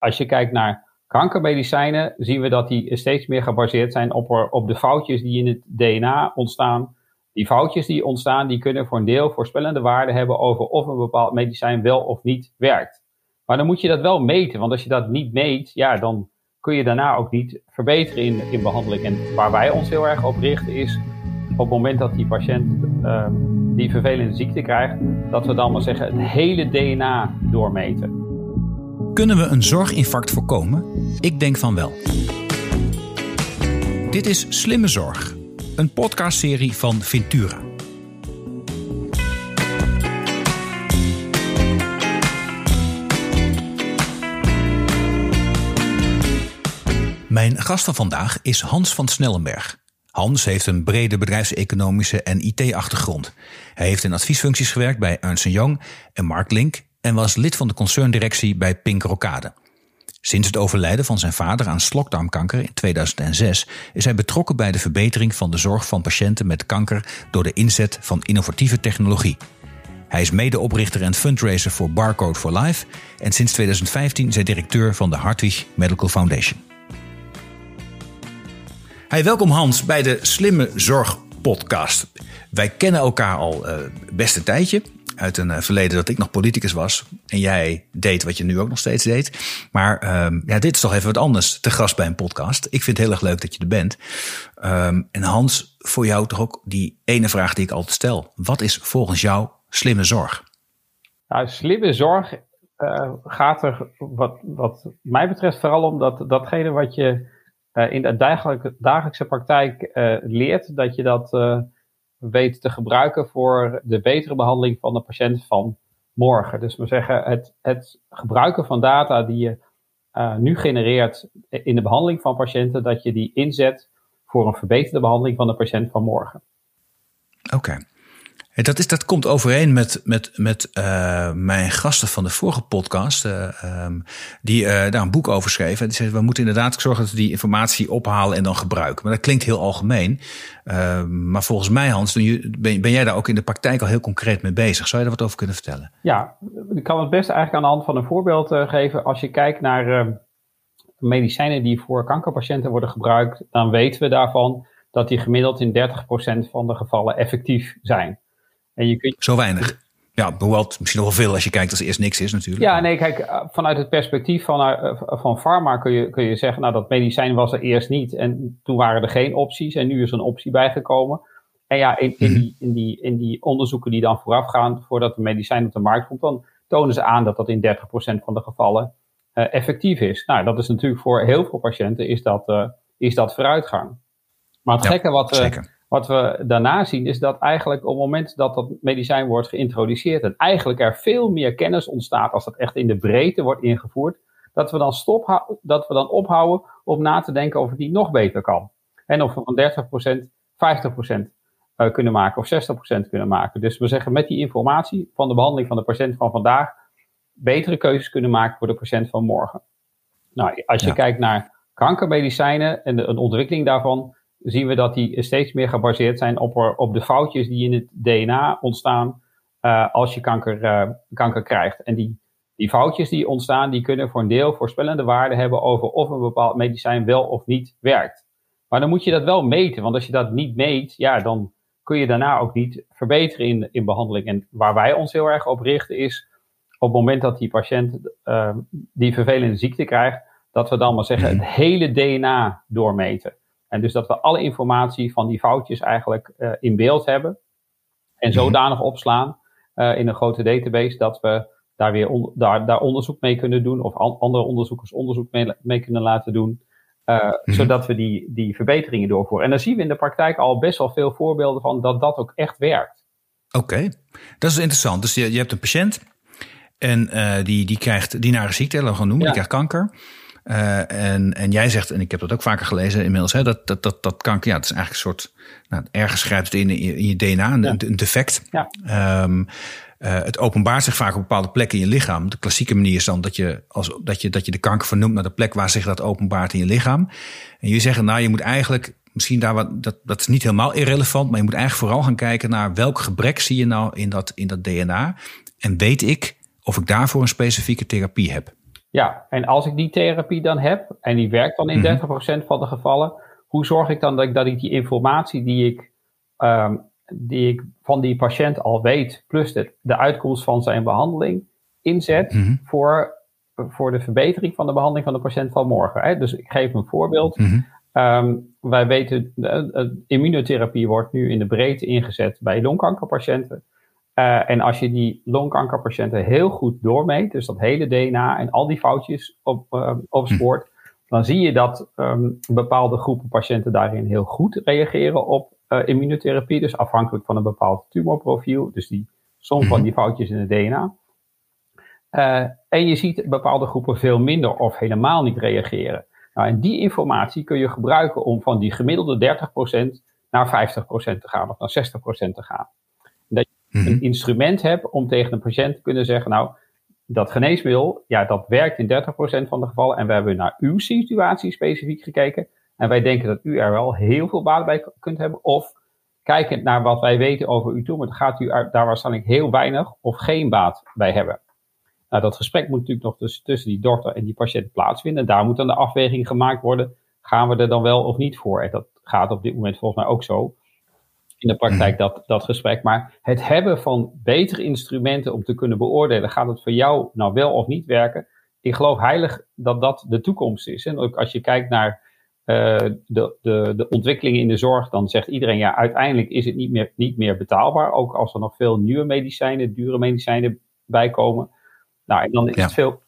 als je kijkt naar kankermedicijnen, zien we dat die steeds meer gebaseerd zijn op, op de foutjes die in het DNA ontstaan. Die foutjes die ontstaan, die kunnen voor een deel voorspellende waarde hebben over of een bepaald medicijn wel of niet werkt. Maar dan moet je dat wel meten, want als je dat niet meet, ja, dan kun je daarna ook niet verbeteren in, in behandeling. En waar wij ons heel erg op richten is, op het moment dat die patiënt uh, die vervelende ziekte krijgt, dat we dan maar zeggen het hele DNA doormeten. Kunnen we een zorginfarct voorkomen? Ik denk van wel. Dit is Slimme Zorg, een podcastserie van Ventura. Mijn gast van vandaag is Hans van Snellenberg. Hans heeft een brede bedrijfseconomische en IT-achtergrond. Hij heeft in adviesfuncties gewerkt bij Ernst Young en Mark Link en was lid van de concerndirectie bij Pink Rokade. Sinds het overlijden van zijn vader aan slokdarmkanker in 2006 is hij betrokken bij de verbetering van de zorg van patiënten met kanker door de inzet van innovatieve technologie. Hij is medeoprichter en fundraiser voor Barcode for Life en sinds 2015 is hij directeur van de Hartwig Medical Foundation. Hey, welkom Hans bij de Slimme Zorg podcast. Wij kennen elkaar al uh, best een tijdje. Uit een uh, verleden dat ik nog politicus was. En jij deed wat je nu ook nog steeds deed. Maar uh, ja, dit is toch even wat anders te gast bij een podcast. Ik vind het heel erg leuk dat je er bent. Um, en Hans, voor jou toch ook die ene vraag die ik altijd stel. Wat is volgens jou slimme zorg? Nou, slimme zorg uh, gaat er wat, wat mij betreft vooral om dat, datgene wat je uh, in de dagelijkse, praktijk leert, dat je dat weet te gebruiken voor de betere behandeling van de patiënt van morgen. Dus we zeggen het, het gebruiken van data die je nu genereert in de behandeling van patiënten, dat je die inzet voor een verbeterde behandeling van de patiënt van morgen. Oké. Dat, is, dat komt overeen met, met, met uh, mijn gasten van de vorige podcast, uh, um, die daar een boek over schreven. Die zeiden, we moeten inderdaad zorgen dat we die informatie ophalen en dan gebruiken. Maar dat klinkt heel algemeen. maar volgens mij, Hans, ben, ben jij daar ook in de praktijk al heel concreet mee bezig. Zou je daar wat over kunnen vertellen? Ja, ik kan het beste eigenlijk aan de hand van een voorbeeld geven. Als je kijkt naar medicijnen die voor kankerpatiënten worden gebruikt, dan weten we daarvan dat die gemiddeld in 30% van de gevallen effectief zijn. En je kunt... Zo weinig. Ja, hoewel het misschien nog wel veel als je kijkt als er eerst niks is natuurlijk. Ja, nee, kijk, eh, vanuit het perspectief van, uh, van pharma kun je, kun je zeggen, nou dat medicijn was er eerst niet en toen waren er geen opties en nu is er een optie bijgekomen. En ja, in, in, mhm. die, in, die, in die onderzoeken die dan voorafgaan voordat een medicijn op de markt komt, dan tonen ze aan dat dat in 30% van de gevallen uh, effectief is. Nou, dat is natuurlijk voor heel veel patiënten is dat, uh, is dat vooruitgang. Maar het gekke wat, zeker wat we daarna zien is dat eigenlijk op het moment dat dat medicijn wordt geïntroduceerd en eigenlijk er veel meer kennis ontstaat als dat echt in de breedte wordt ingevoerd, dat we dan, stop, dat we dan ophouden om na te denken of het niet nog beter kan. En of we van 30% 50% uh, kunnen maken of 60% kunnen maken. Dus we zeggen met die informatie van de behandeling van de patiënt van vandaag betere keuzes kunnen maken voor de patiënt van morgen. Nou, als je ja. kijkt naar kankermedicijnen en de, de ontwikkeling daarvan, zien we dat die steeds meer gebaseerd zijn op, op de foutjes die in het DNA ontstaan uh, als je kanker, uh, kanker krijgt. En die, die foutjes die ontstaan, die kunnen voor een deel voorspellende waarde hebben over of een bepaald medicijn wel of niet werkt. Maar dan moet je dat wel meten, want als je dat niet meet, ja, dan kun je daarna ook niet verbeteren in, in behandeling. En waar wij ons heel erg op richten is, op het moment dat die patiënt uh, die vervelende ziekte krijgt, dat we dan maar zeggen het hele DNA doormeten. En dus dat we alle informatie van die foutjes eigenlijk uh, in beeld hebben. En zodanig opslaan uh, in een grote database dat we daar weer on, daar, daar onderzoek mee kunnen doen. Of an, andere onderzoekers onderzoek mee, mee kunnen laten doen. Uh, mm-hmm. Zodat we die, die verbeteringen doorvoeren. En daar zien we in de praktijk al best wel veel voorbeelden van dat dat ook echt werkt. Oké, okay. dat is interessant. Dus je, je hebt een patiënt en die, die krijgt die nare ziekte, laten we gaan noemen, ja. die krijgt kanker. Uh, en, en jij zegt, en ik heb dat ook vaker gelezen inmiddels, hè, dat, dat, dat, dat kanker, ja, het is eigenlijk een soort, nou, ergens schrijft in, in je DNA, een, ja. een defect. Ja. Um, uh, het openbaart zich vaak op bepaalde plekken in je lichaam. De klassieke manier is dan dat je, als, dat je, dat je de kanker vernoemt naar de plek waar zich dat openbaart in je lichaam. En je zegt, nou, je moet eigenlijk, misschien daar wat, dat, dat is niet helemaal irrelevant, maar je moet eigenlijk vooral gaan kijken naar welk gebrek zie je nou in dat, in dat DNA. En weet ik of ik daarvoor een specifieke therapie heb. Ja, en als ik die therapie dan heb en die werkt dan in 30% mhm. van de gevallen, hoe zorg ik dan dat ik, dat ik die informatie die ik, ehm, die ik van die patiënt al weet, plus de, de uitkomst van zijn behandeling, inzet mhm. voor, voor de verbetering van de behandeling van de patiënt van morgen. Hè? Dus ik geef een voorbeeld. Mhm. Ehm, wij weten, de, immunotherapie wordt nu in de breedte ingezet bij longkankerpatiënten. Uh, en als je die longkankerpatiënten heel goed doormeet, dus dat hele DNA en al die foutjes op, uh, opspoort, hm. dan zie je dat um, bepaalde groepen patiënten daarin heel goed reageren op uh, immunotherapie. Dus afhankelijk van een bepaald tumorprofiel, dus die som van hm. die foutjes in het DNA. en je ziet bepaalde groepen veel minder of helemaal niet reageren. Nou, en die informatie kun je gebruiken om van die gemiddelde 30% naar 50% te gaan of naar 60% te gaan. Een mhm. instrument hebt om tegen een patiënt te kunnen zeggen, nou, dat geneesmiddel, ja, dat werkt in 30% van de gevallen en we hebben naar uw situatie specifiek gekeken en wij denken dat u er wel heel veel baat bij kunt hebben of kijkend naar wat wij weten over uw tumor, gaat u daar waarschijnlijk heel weinig of geen baat bij hebben. Nou, dat gesprek moet natuurlijk nog dus tussen die dokter en die patiënt plaatsvinden. En daar moet dan de afweging gemaakt worden. Gaan we er dan wel of niet voor? En dat gaat op dit moment volgens mij ook zo. In de praktijk mhm. dat, dat gesprek. Maar het hebben van betere instrumenten om te kunnen beoordelen. Gaat het voor jou nou wel of niet werken? Ik geloof heilig dat dat de toekomst is. En ook als je kijkt naar uh, de, de, de ontwikkelingen in de zorg, dan zegt iedereen ja, uiteindelijk is het niet meer, niet meer betaalbaar. Ook als er nog veel nieuwe medicijnen, dure medicijnen bijkomen. Nou, en dan is het veel.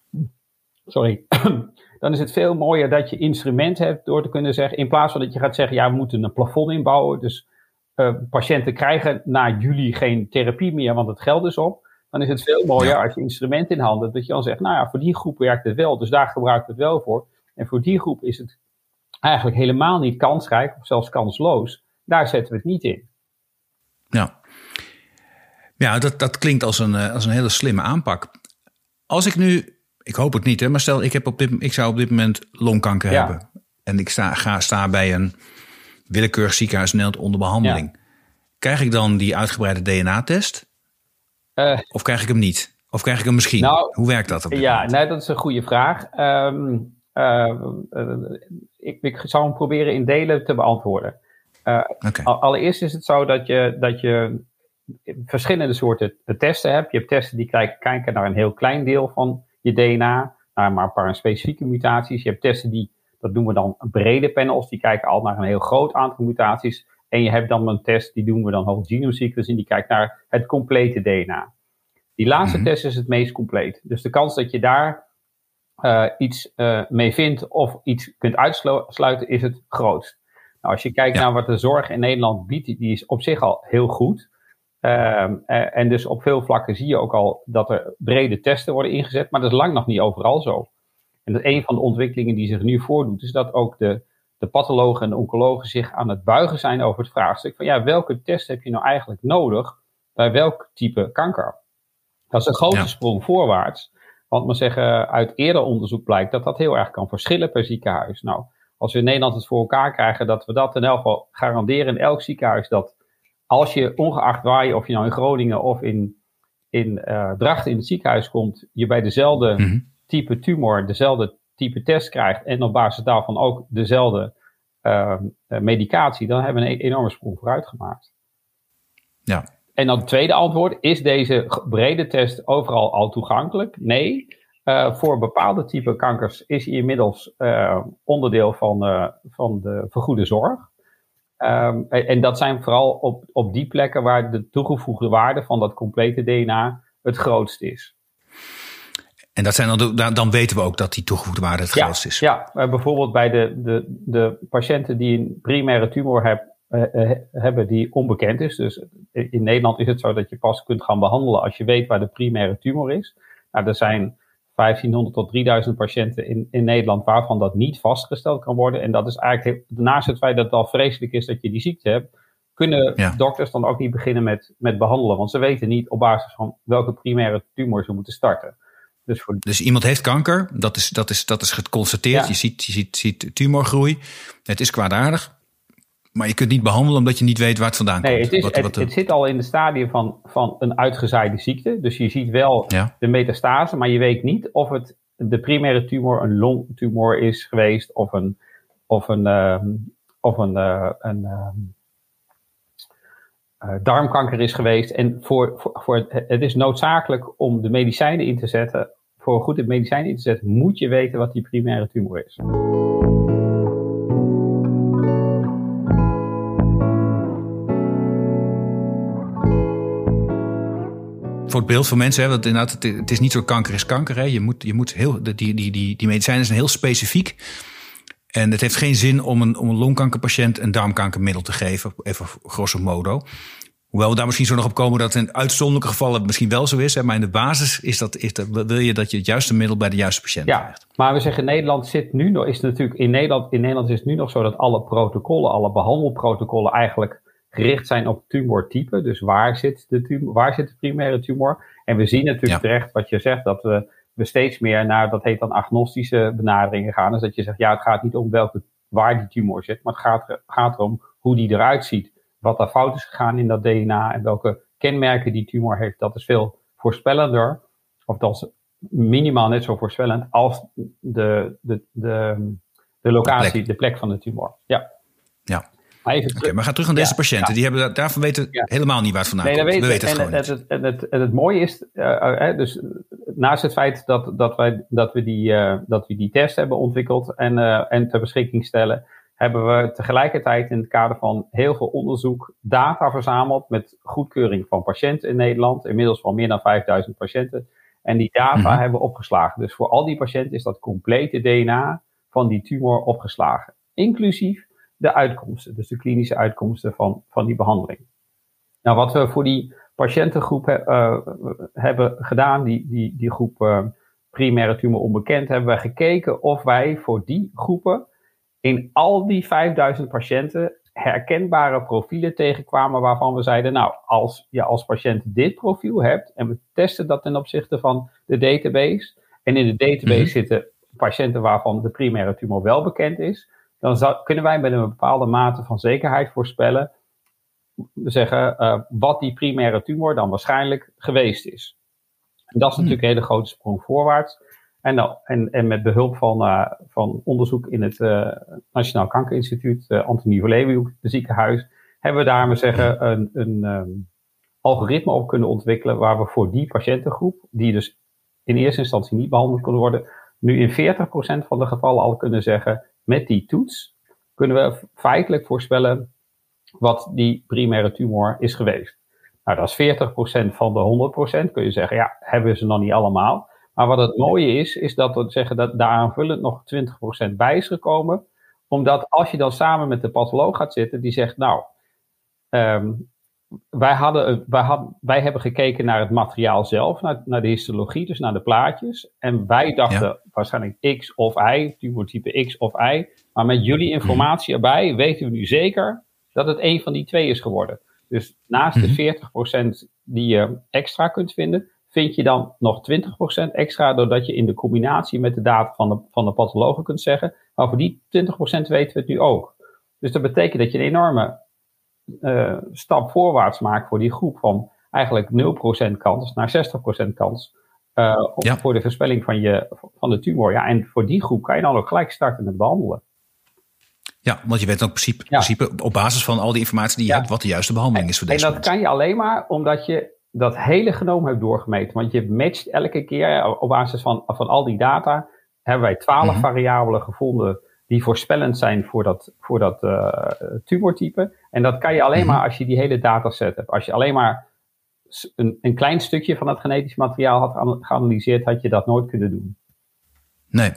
Sorry. dan is het veel mooier dat je instrument hebt door te kunnen zeggen. In plaats van dat je gaat zeggen: ja, we moeten een plafond inbouwen. Dus uh, patiënten krijgen na juli geen therapie meer, want het geld is op. Dan is het veel mooier als je instrument in handen hebt. Dat je dan zegt: nou ja, voor die groep werkt het wel. Dus daar gebruik ik het wel voor. En voor die groep is het eigenlijk helemaal niet kansrijk, of zelfs kansloos. Daar zetten we het niet in. Ja. Ja, dat, dat klinkt als een, eh, als een hele slimme aanpak. Als ik nu, ik hoop het niet, hè, maar stel ik, heb op dit, ik zou op dit moment longkanker hebben. En ik sta, ga, sta bij een willekeurig ziekenhuis Nederland onder behandeling. Krijg ik dan die uitgebreide DNA-test? Uh, eh. of krijg ik hem niet? Of krijg ik hem misschien? Nou, Hoe werkt dat? Op ja, nee, dat is een goede vraag. Um, uh, ik, ik zou hem proberen in delen te beantwoorden. Okay. Allereerst is het zo dat je, dat je verschillende soorten testen hebt. Je hebt testen die kijken naar een heel klein deel van je DNA, naar maar een paar specifieke mutaties. Je hebt testen die, dat noemen we dan brede panels, die kijken al naar een heel groot aantal mutaties. En je hebt dan een test, die doen we dan whole genome sequencing, die kijkt naar het complete DNA. Die laatste mhm. test is het meest compleet. Dus de kans dat je daar uh, iets uh, mee vindt of iets kunt uitsluiten, is het grootst. Nou, als je kijkt naar wat de zorg in Nederland biedt, die is op zich al heel goed. Ehm, eh, en dus op veel vlakken zie je ook al dat er brede testen worden ingezet, maar dat is lang nog niet overal zo. En dat een van de ontwikkelingen die zich nu voordoet, is dat ook de, de pathologen en de oncologen zich aan het buigen zijn over het vraagstuk van ja, welke test heb je nou eigenlijk nodig bij welk type kanker? Dat is een grote sprong voorwaarts. Want we zeggen, uit eerder onderzoek blijkt dat dat heel erg kan verschillen per ziekenhuis. Nou, als we in Nederland het voor elkaar krijgen dat we dat in elk geval garanderen in elk ziekenhuis dat als je ongeacht waar je, of je nou in Groningen of in, in uh, Drachten in het ziekenhuis komt, je bij dezelfde mhm. Type tumor, dezelfde type test krijgt en op basis daarvan ook dezelfde uh, medicatie, dan hebben we een enorme sprong vooruit gemaakt. Ja. En dan het tweede antwoord, is deze brede test overal al toegankelijk? Nee. Uh, voor bepaalde type kankers is hij inmiddels onderdeel van, van de vergoede zorg. Um, en dat zijn vooral op, op die plekken waar de toegevoegde waarde van dat complete DNA het grootst is. En dat zijn dan, dan weten we ook dat die toegevoegde waarde het grootst is. Ja, bijvoorbeeld bij de, de, de patiënten die een primaire tumor heb, uh, hebben die onbekend is. Dus in Nederland is het zo dat je pas kunt gaan behandelen als je weet waar de primaire tumor is. Nou, er zijn 1500 tot 3000 patiënten in, in Nederland waarvan dat niet vastgesteld kan worden. En dat is eigenlijk, naast het feit dat het al vreselijk is dat je die ziekte hebt, kunnen dokters dan ook niet beginnen met, met behandelen. Want ze weten niet op basis van welke primaire tumor ze moeten starten. Dus, voor... dus iemand heeft kanker, dat is, dat is, dat is geconstateerd. Je, ziet, je ziet, ziet tumorgroei. Het is kwaadaardig. Maar je kunt niet behandelen omdat je niet weet waar het vandaan nee, komt. Het, is, wat, het, het, zit al in het stadium van, van een uitgezaaide ziekte. Dus je ziet wel de metastase, maar je weet niet of het de primaire tumor een longtumor is geweest of een, of een, ehm, of een, uh, een ehm, darmkanker is geweest. En voor, voor, het is noodzakelijk om de medicijnen in te zetten. Voor goed de medicijnen in te zetten, moet je weten wat die primaire tumor is. voor het beeld van mensen, hè, want inderdaad, het, is niet zo kanker is kanker. Hè. Je moet, je moet heel, die, die, die, die medicijnen zijn heel specifiek. En het heeft geen zin om een, om een longkankerpatiënt een darmkankermiddel te geven, even grosso modo. Hoewel we daar misschien zo nog op komen dat het in uitzonderlijke gevallen misschien wel zo is. Hè, maar in de basis is dat, is dat, wil je dat je het juiste middel bij de juiste patiënt ja, krijgt. Maar we zeggen Nederland zit nu nog, is natuurlijk in Nederland, in Nederland is het nu nog zo dat alle protocollen, alle behandelprotocollen eigenlijk gericht zijn op tumortype. Dus waar zit de, tumor, waar zit de primaire tumor? En we zien natuurlijk terecht wat je zegt, dat we, we steeds meer naar, dat heet dan agnostische benaderingen gaan. Dus dat je zegt, ja, het gaat niet om welke, waar die tumor zit, maar het gaat, gaat erom hoe die eruit ziet. Wat er fout is gegaan in dat DNA en welke kenmerken die tumor heeft, dat is veel voorspellender. Of dat is minimaal net zo voorspellend als de, de, de, de locatie, de plek. de plek van de tumor. Ja. Maar, even okay, maar ga terug naar deze patiënten. Die hebben, daarvan weten helemaal niet waar het vandaan nee, komt. We weten het en, gewoon het, en, het, en het mooie is, uh, dus naast het feit dat, dat, wij, dat, we die, uh, dat we die test hebben ontwikkeld en, uh, en ter beschikking stellen, hebben we tegelijkertijd in het kader van heel veel onderzoek data verzameld met goedkeuring van patiënten in Nederland. Inmiddels al meer dan 5000 patiënten. En die data mm -hmm. hebben we opgeslagen. Dus voor al die patiënten is dat complete DNA van die tumor opgeslagen. Inclusief de uitkomsten, dus de klinische uitkomsten van, van die behandeling. Nou, wat we voor die patiëntengroep uh, hebben gedaan, die, die, die groep uh, primaire tumor onbekend, hebben we gekeken of wij voor die groepen in al die 5000 patiënten herkenbare profielen tegenkwamen waarvan we zeiden, nou, als je als patiënt dit profiel hebt en we testen dat ten opzichte van de database en in de database mm -hmm. zitten patiënten waarvan de primaire tumor wel bekend is, dan zou, kunnen wij met een bepaalde mate van zekerheid voorspellen, we zeggen, uh, wat die primaire tumor dan waarschijnlijk geweest is. En dat is hmm. natuurlijk een hele grote sprong voorwaarts. En, nou, en, en met behulp van, uh, van onderzoek in het uh, Nationaal Kankerinstituut, uh, Antonie van Leeuwenhoek, het ziekenhuis, hebben we daar, zeggen, een, een um, algoritme op kunnen ontwikkelen waar we voor die patiëntengroep, die dus in eerste instantie niet behandeld kon worden, nu in 40% van de gevallen al kunnen zeggen, met die toets kunnen we feitelijk voorspellen wat die primaire tumor is geweest. Nou, dat is 40% van de 100%. Kun je zeggen, ja, hebben ze nog niet allemaal. Maar wat het mooie is, is dat we zeggen dat daar aanvullend nog 20% bij is gekomen. Omdat als je dan samen met de patholoog gaat zitten, die zegt, nou, um, wij, hadden, wij, hadden, wij hebben gekeken naar het materiaal zelf, naar, naar de histologie, dus naar de plaatjes. En wij dachten ja. waarschijnlijk X of Y, tumortype X of Y. Maar met jullie mhm. informatie erbij weten we nu zeker dat het een van die twee is geworden. Dus naast mm -hmm. de 40% die je extra kunt vinden, vind je dan nog 20% extra, doordat je in de combinatie met de data van de, van de pathologen kunt zeggen, maar voor die 20% weten we het nu ook. Dus dat betekent dat je een enorme uh, stap voorwaarts maakt voor die groep van eigenlijk 0% kans naar 60% kans uh, ja. voor de voorspelling van, je, van de tumor. Ja, en voor die groep kan je dan ook gelijk starten met behandelen. Ja, want je weet dan in principe, ja. principe op basis van al die informatie die je ja. hebt wat de juiste behandeling is voor deze En dat kan je alleen maar omdat je dat hele genoom hebt doorgemeten. Want je matcht elke keer op basis van, van al die data. Hebben wij twaalf mm -hmm. variabelen gevonden die voorspellend zijn voor dat, voor dat uh, tumortype. En dat kan je alleen -hmm. maar als je die hele dataset hebt. Als je alleen maar een, een klein stukje van het genetisch materiaal had geanalyseerd, had je dat nooit kunnen doen. Nee.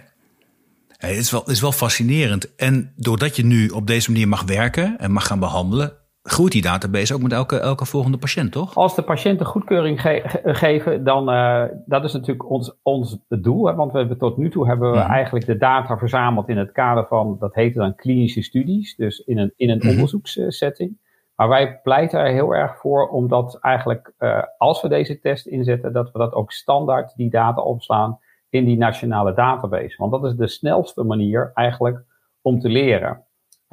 Hey, het, is wel, het is wel fascinerend. En doordat je nu op deze manier mag werken en mag gaan behandelen, groeit die database ook met elke, elke volgende patiënt, toch? Als de patiënten goedkeuring ge geven, dan uh, dat is natuurlijk ons, ons doel. Hè, want we hebben tot nu toe hebben we mm -hmm. eigenlijk de data verzameld in het kader van, dat heet dan klinische studies, dus in een, in een mm -hmm. onderzoekssetting. Maar wij pleiten er heel erg voor, omdat eigenlijk uh, als we deze test inzetten, dat we dat ook standaard die data opslaan in die nationale database. Want dat is de snelste manier eigenlijk om te leren.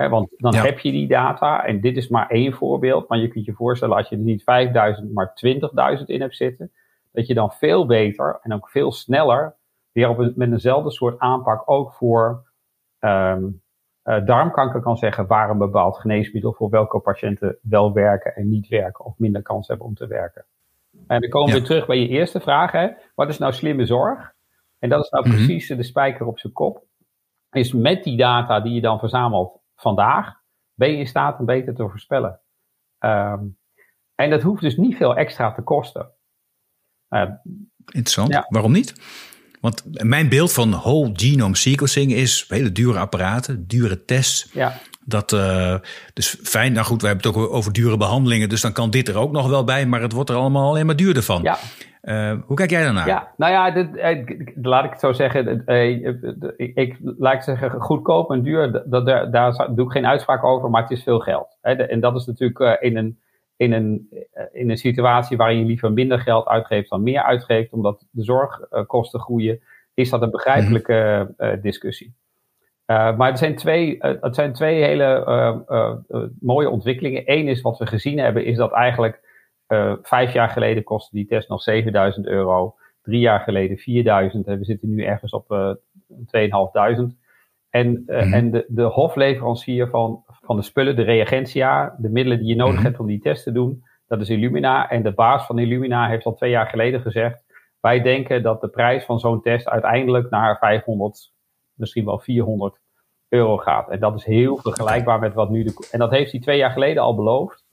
He, want dan ja. heb je die data en dit is maar één voorbeeld. Maar je kunt je voorstellen als je er niet 5000, maar 20.000 in hebt zitten. Dat je dan veel beter en ook veel sneller weer op een, met eenzelfde soort aanpak ook voor ehm, uh, darmkanker kan zeggen waar een bepaald geneesmiddel voor welke patiënten wel werken en niet werken of minder kans hebben om te werken. En dan komen we weer terug bij je eerste vraag. Hè? Wat is nou slimme zorg? En dat is nou mhm. precies de spijker op zijn kop. Is met die data die je dan verzamelt vandaag, ben je in staat om beter te voorspellen. Um, en dat hoeft dus niet veel extra te kosten. Uh, Interessant. Waarom niet? Want mijn beeld van whole genome sequencing is hele dure apparaten, dure tests. Ja. Dat, uh, dus fijn, nou goed, we hebben het ook over dure behandelingen, dus dan kan dit er ook nog wel bij, maar het wordt er allemaal alleen maar duurder van. Ja. Uh, hoe kijk jij daarnaar? Ja, nou ja, dit, eh, laat ik het zo zeggen. ik, laat ik zeggen, goedkoop en duur, dat, daar, daar doe ik geen uitspraak over, maar het is veel geld. En dat is natuurlijk in een in een, eh, in een situatie waarin je liever minder geld uitgeeft dan meer uitgeeft, omdat de zorgkosten groeien, is dat een begrijpelijke mhm. eh, discussie. Uh, maar er zijn twee, uh, het zijn twee hele mooie ontwikkelingen. Eén is wat we gezien hebben, is dat eigenlijk vijf jaar geleden kostte die test nog 7000 euro. Drie jaar geleden 4000 en we zitten nu ergens op 2500. En, mm en de, de hofleverancier van, van de spullen, de reagentia, de middelen die je nodig mhm. hebt om die test te doen, dat is Illumina. En de baas van Illumina heeft al twee jaar geleden gezegd, wij denken dat de prijs van zo'n test uiteindelijk naar 500, misschien wel 400 euro gaat. En dat is heel vergelijkbaar met wat nu de. En dat heeft hij twee jaar geleden al beloofd.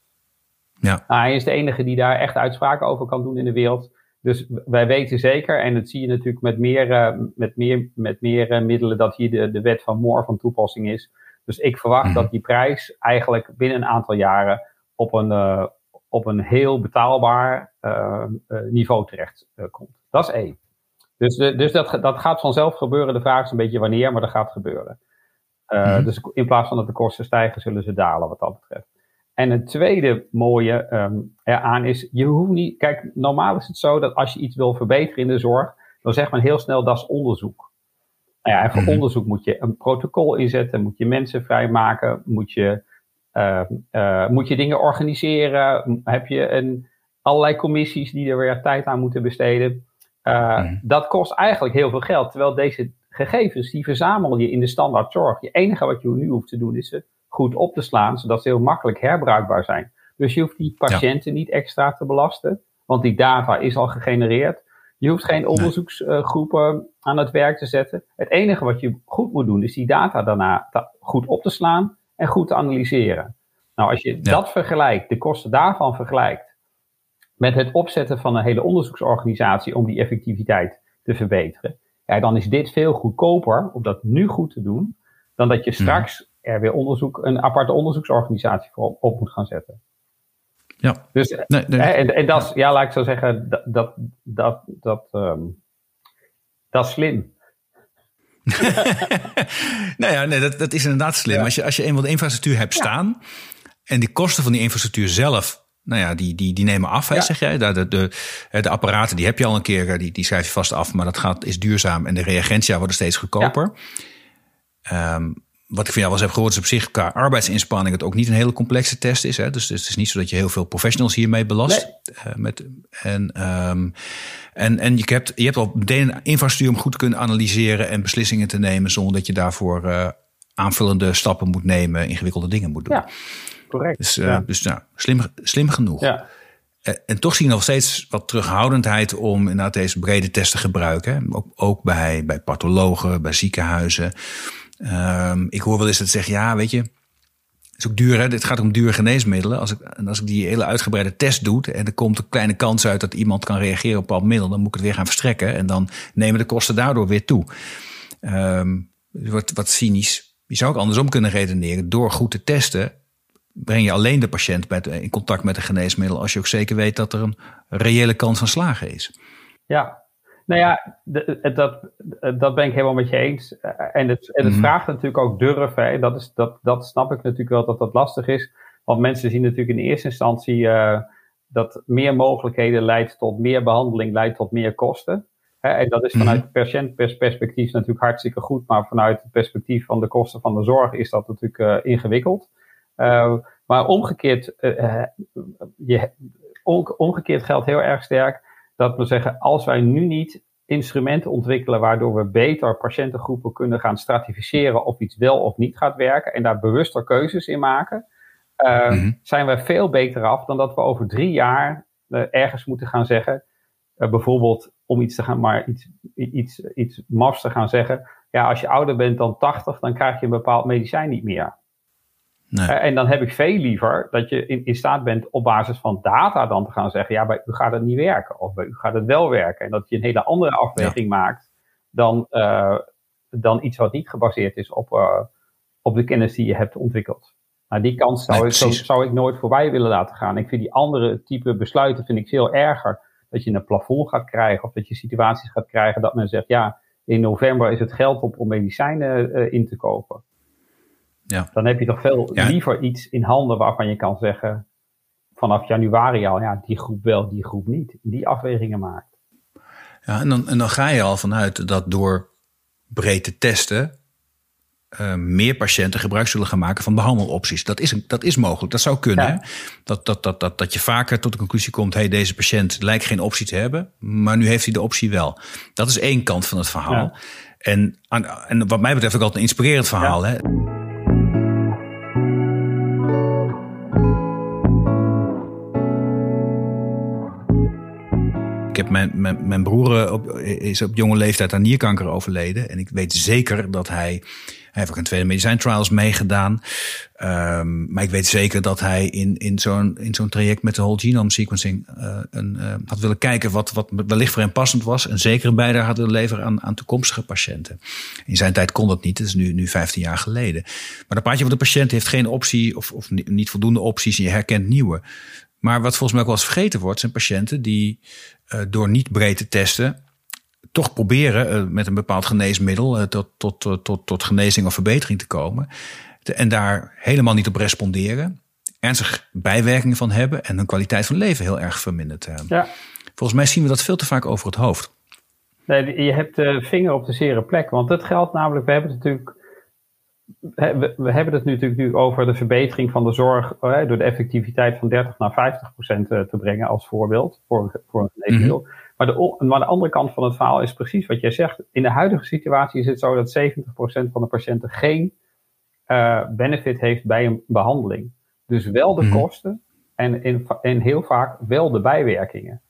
Ja. Nou, hij is de enige die daar echt uitspraken over kan doen in de wereld. Dus wij weten zeker, en dat zie je natuurlijk met meer, uh, met meer, met meer uh, middelen, dat hier de, de wet van Moore van toepassing is. Dus ik verwacht mhm. dat die prijs eigenlijk binnen een aantal jaren op een, uh, op een heel betaalbaar niveau terecht komt. Dat is één. Dus, dus dat, dat gaat vanzelf gebeuren. De vraag is een beetje wanneer, maar dat gaat gebeuren. Mm Dus in plaats van dat de kosten stijgen, zullen ze dalen wat dat betreft. En een tweede mooie um, eraan is, je hoeft niet, kijk, normaal is het zo dat als je iets wil verbeteren in de zorg, dan zegt men heel snel dat is onderzoek. Nou ja, en voor mhm. onderzoek moet je een protocol inzetten, moet je mensen vrijmaken, moet je, uh, uh, moet je dingen organiseren, heb je een, allerlei commissies die er weer tijd aan moeten besteden. Uh, mm. Dat kost eigenlijk heel veel geld, terwijl deze gegevens, die verzamel je in de standaard zorg. Je enige wat je nu hoeft te doen is ze goed op te slaan, zodat ze heel makkelijk herbruikbaar zijn. Dus je hoeft die patiënten niet extra te belasten, want die data is al gegenereerd. Je hoeft geen onderzoeksgroepen aan het werk te zetten. Het enige wat je goed moet doen, is die data daarna goed op te slaan en goed te analyseren. Nou, als je dat vergelijkt, de kosten daarvan vergelijkt, met het opzetten van een hele onderzoeksorganisatie om die effectiviteit te verbeteren, ja, dan is dit veel goedkoper om dat nu goed te doen, dan dat je mhm. straks er weer onderzoek, een aparte onderzoeksorganisatie voor op moet gaan zetten. Ja. Dus, nee, nee. En, en dat is, ja, laat ik zo zeggen, dat, dat, dat, dat, um, dat is slim. nou ja, nee, dat, dat is inderdaad slim. Als, je, als je eenmaal de infrastructuur hebt staan en die kosten van die infrastructuur zelf, nou ja, die, die, die nemen af, hè, zeg jij. De, de, de, de, apparaten, die heb je al een keer, die, die schrijf je vast af, maar dat gaat, is duurzaam en de reagentia worden steeds goedkoper. Um, wat ik van jou wel eens heb gehoord, is op zich qua arbeidsinspanning het ook niet een hele complexe test is. Hè? Dus, dus het is niet zo dat je heel veel professionals hiermee belast. Uh, met, en, um, en, en je hebt, je hebt al meteen een infrastructuur om goed te kunnen analyseren en beslissingen te nemen zonder dat je daarvoor uh, aanvullende stappen moet nemen, ingewikkelde dingen moet doen. Ja, correct. Dus, uh, ja. dus nou, slim, slim genoeg. Ja. En toch zien we nog steeds wat terughoudendheid om inderdaad deze brede test te gebruiken. Ook, ook bij, bij pathologen, bij ziekenhuizen. Um, ik hoor wel eens dat zeggen, ja, weet je, het is ook duur, hè? Het gaat om dure geneesmiddelen. Als ik, als ik die hele uitgebreide test doe en er komt een kleine kans uit dat iemand kan reageren op een bepaald middel, dan moet ik het weer gaan verstrekken en dan nemen de kosten daardoor weer toe. Um, wat, wat cynisch. Je zou ook andersom kunnen redeneren. Door goed te testen breng je alleen de patiënt met, in contact met een geneesmiddel als je ook zeker weet dat er een reële kans van slagen is. Ja, nou ja, dat, dat ben ik helemaal met je eens. En het, en het mhm. vraagt natuurlijk ook durf. Hè. Dat, is, dat, dat snap ik natuurlijk wel dat dat lastig is. Want mensen zien natuurlijk in de eerste instantie uh, dat meer mogelijkheden leidt tot meer behandeling, leidt tot meer kosten. Hè. En dat is mhm. vanuit mm patiëntperspectief natuurlijk hartstikke goed. Maar vanuit het perspectief van de kosten van de zorg is dat natuurlijk uh, ingewikkeld. Uh, maar omgekeerd, je, omgekeerd geldt heel erg sterk dat we zeggen, als wij nu niet instrumenten ontwikkelen waardoor we beter patiëntengroepen kunnen gaan stratificeren of iets wel of niet gaat werken en daar bewuster keuzes in maken, uh, zijn we veel beter af dan dat we over drie jaar uh, ergens moeten gaan zeggen, uh, bijvoorbeeld om iets te gaan, maar iets, iets, iets mafs te gaan zeggen, ja, als je ouder bent dan 80, dan krijg je een bepaald medicijn niet meer. Nee. Uh, en dan heb ik veel liever dat je in, in, staat bent op basis van data dan te gaan zeggen, ja, bij u gaat het niet werken of bij u gaat het wel werken. En dat je een hele andere afweging ja. maakt dan, uh, dan iets wat niet gebaseerd is op, uh, op de kennis die je hebt ontwikkeld. Nou, die kans zou, nee, ik, zo, zou ik nooit voorbij willen laten gaan. Ik vind die andere type besluiten vind ik veel erger. Dat je een plafond gaat krijgen of dat je situaties gaat krijgen dat men zegt, ja, in november is het geld op om medicijnen in te kopen. Ja. Dan heb je toch veel ja. liever iets in handen waarvan je kan zeggen vanaf januari al, ja, die groep wel, die groep niet. Die afwegingen maakt. Ja, en dan, en dan ga je al vanuit dat door breed te testen uh, meer patiënten gebruik zullen gaan maken van behandelopties. Dat is, dat is mogelijk, dat zou kunnen. Ja. Dat, dat, dat, dat, dat je vaker tot de conclusie komt: hey, deze patiënt lijkt geen optie te hebben, maar nu heeft hij de optie wel. Dat is één kant van het verhaal. Ja. En, en wat mij betreft ook altijd een inspirerend verhaal. Hè? Heb mijn, mijn, mijn broer op, is op jonge leeftijd aan nierkanker overleden. En ik weet zeker dat hij. Hij heeft ook een tweede medicijntrials meegedaan. Um, maar ik weet zeker dat hij in, in zo'n in zo'n traject met de whole genome sequencing uh, een, uh, had willen kijken wat, wat wellicht voor hem passend was. En zeker een bijdrage had willen leveren aan, aan toekomstige patiënten. In zijn tijd kon dat niet. Dat is nu, nu 15 jaar geleden. Maar dan praat van de patiënt heeft geen optie of, of niet voldoende opties en je herkent nieuwe. Maar wat volgens mij ook wel eens vergeten wordt, zijn patiënten die uh, door niet breed te testen toch proberen uh, met een bepaald geneesmiddel uh, tot, tot, tot, tot genezing of verbetering te komen. Te, en daar helemaal niet op responderen. Ernstig bijwerkingen van hebben en hun kwaliteit van leven heel erg verminderd hebben. Ja. Volgens mij zien we dat veel te vaak over het hoofd. Nee, je hebt de vinger op de zere plek. Want dat geldt namelijk, we hebben het natuurlijk we, we, hebben het nu natuurlijk nu over de verbetering van de zorg uh, door de effectiviteit van 30 naar 50 procent uh, te brengen als voorbeeld voor, voor een geneesmiddel. Mm -hmm. maar, de, maar de andere kant van het verhaal is precies wat jij zegt. In de huidige situatie is het zo dat 70 procent van de patiënten geen uh, benefit heeft bij een behandeling. Dus wel de mm -hmm. kosten en, in, en heel vaak wel de bijwerkingen.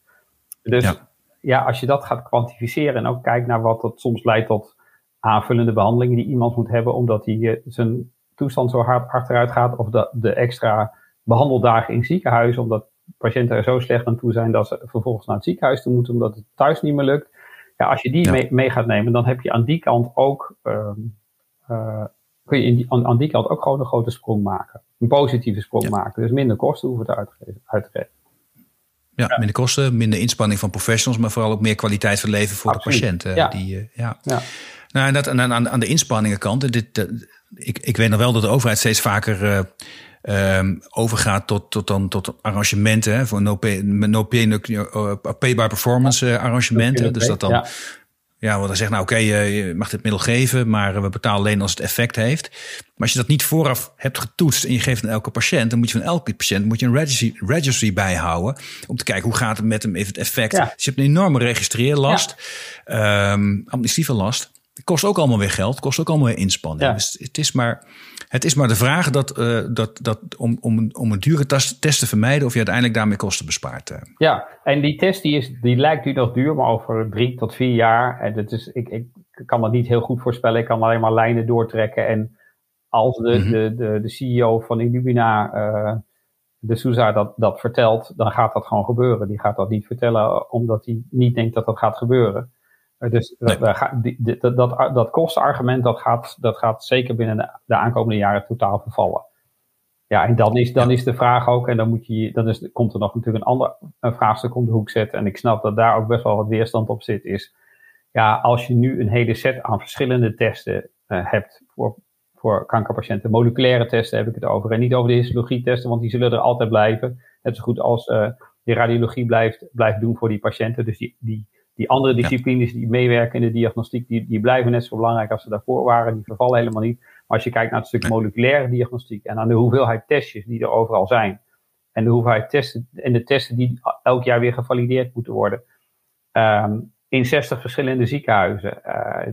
Dus ja. ja, als je dat gaat kwantificeren en ook kijkt naar wat dat soms leidt tot aanvullende behandelingen die iemand moet hebben omdat hij uh, zijn toestand zo hard achteruit gaat. Of de, de extra behandeldagen in ziekenhuizen omdat patiënten er zo slecht aan toe zijn dat ze vervolgens naar het ziekenhuis toe moeten omdat het thuis niet meer lukt. Ja, als je die ja. mee, mee, gaat nemen, dan heb je aan die kant ook, uh, uh, kun je in die, aan, aan, die kant ook gewoon een grote sprong maken. Een positieve sprong ja. maken. Dus minder kosten hoeven te uitgeven. uitgeven. Ja, ja, minder kosten, minder inspanning van professionals, maar vooral ook meer kwaliteit van leven voor Absoluut. de patiënt. Ja. Die, ja. ja. Nou, en dat, en aan, aan de inspanningenkant. Dit, uh, ik, ik weet nog wel dat de overheid steeds vaker uh, um, overgaat tot, tot, dan, tot arrangementen. Hè, voor no pay, no pay, no, uh, pay by performance uh, arrangementen. Dus dat dan. Ja. Ja, we dan zeggen, nou oké, okay, je mag dit middel geven, maar we betalen alleen als het effect heeft. Maar als je dat niet vooraf hebt getoetst en je geeft aan elke patiënt, dan moet je van elke patiënt moet je een registry, registry bijhouden. Om te kijken hoe gaat het met hem, heeft het effect. Ja. Dus je hebt een enorme registreerlast, ja. um, administratieve kost ook allemaal weer geld, kost ook allemaal weer inspanning. Ja. Dus het is maar, het is maar de vraag dat, uh, dat, dat om, om, om een dure test, test te vermijden of je uiteindelijk daarmee kosten bespaart. Uh. Ja, en die test die, is, die lijkt nu nog duur, maar over drie tot vier jaar. En dat is, ik, ik kan dat niet heel goed voorspellen. Ik kan alleen maar lijnen doortrekken. En als de, mm -hmm. de, de, de CEO van Illumina, uh, de Souza, dat, dat vertelt, dan gaat dat gewoon gebeuren. Die gaat dat niet vertellen omdat hij niet denkt dat dat gaat gebeuren. Dus nee. dat, dat, dat, dat kostenargument dat gaat, dat gaat zeker binnen de, de aankomende jaren totaal vervallen. Ja, en dan is, dan is de vraag ook, en dan, moet je, dan is, komt er nog natuurlijk een ander een vraagstuk om de hoek zetten. En ik snap dat daar ook best wel wat weerstand op zit. Is ja, als je nu een hele set aan verschillende testen uh, hebt voor, voor kankerpatiënten, moleculaire testen heb ik het over. En niet over de histologie testen, want die zullen er altijd blijven. Net zo goed als uh, die radiologie blijft, blijft doen voor die patiënten. Dus die, die die andere disciplines die meewerken in de diagnostiek, die, die blijven net zo belangrijk als ze daarvoor waren. Die vervallen helemaal niet. Maar als je kijkt naar het stuk moleculaire diagnostiek en aan de hoeveelheid testjes die er overal zijn. En de hoeveelheid testen en de testen die elk jaar weer gevalideerd moeten worden. Um, in 60 verschillende ziekenhuizen,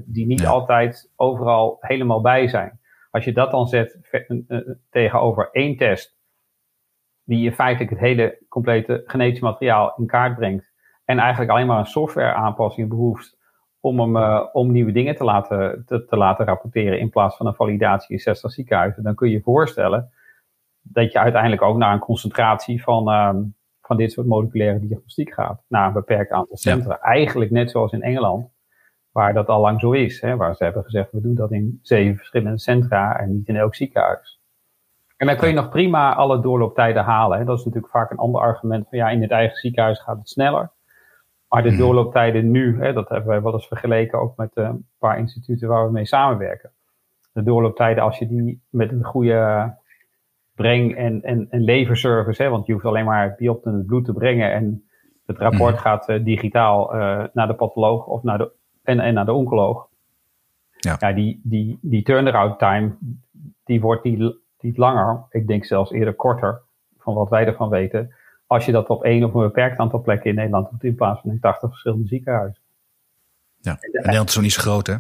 die niet altijd overal helemaal bij zijn. Als je dat dan zet tegenover één test, die in feitelijk het hele complete genetisch materiaal in kaart brengt, en eigenlijk alleen maar een software aanpassing behoeft om, hem, uh, om nieuwe dingen te laten, te, te, laten rapporteren in plaats van een validatie in 60 ziekenhuizen, dan kun je je voorstellen dat je uiteindelijk ook naar een concentratie van, uh, van dit soort moleculaire diagnostiek gaat, naar een beperkt aantal centra. Eigenlijk net zoals in Engeland, waar dat al lang zo is, hè, waar ze hebben gezegd we doen dat in zeven verschillende centra en niet in elk ziekenhuis. En dan kun je nog prima alle doorlooptijden halen. Hè. Dat is natuurlijk vaak een ander argument van ja, in het eigen ziekenhuis gaat het sneller. Maar de mhm. doorlooptijden nu, hè, dat hebben wij wel eens vergeleken ook met uh, een paar instituten waar we mee samenwerken. De doorlooptijden, als je die met een goede breng- en, en, en leverservice, hè, want je hoeft alleen maar het biopten en het bloed te brengen en het rapport mhm. gaat uh, digitaal uh, naar de patholoog of naar de, en, en naar de oncoloog. Ja. ja, die, die, die turnaround time, die wordt niet, niet langer. Ik denk zelfs eerder korter, van wat wij ervan weten als je dat op één of een beperkt aantal plekken in Nederland doet, in plaats van in 80 verschillende ziekenhuizen. Ja, en Nederland is zo niet zo groot, hè?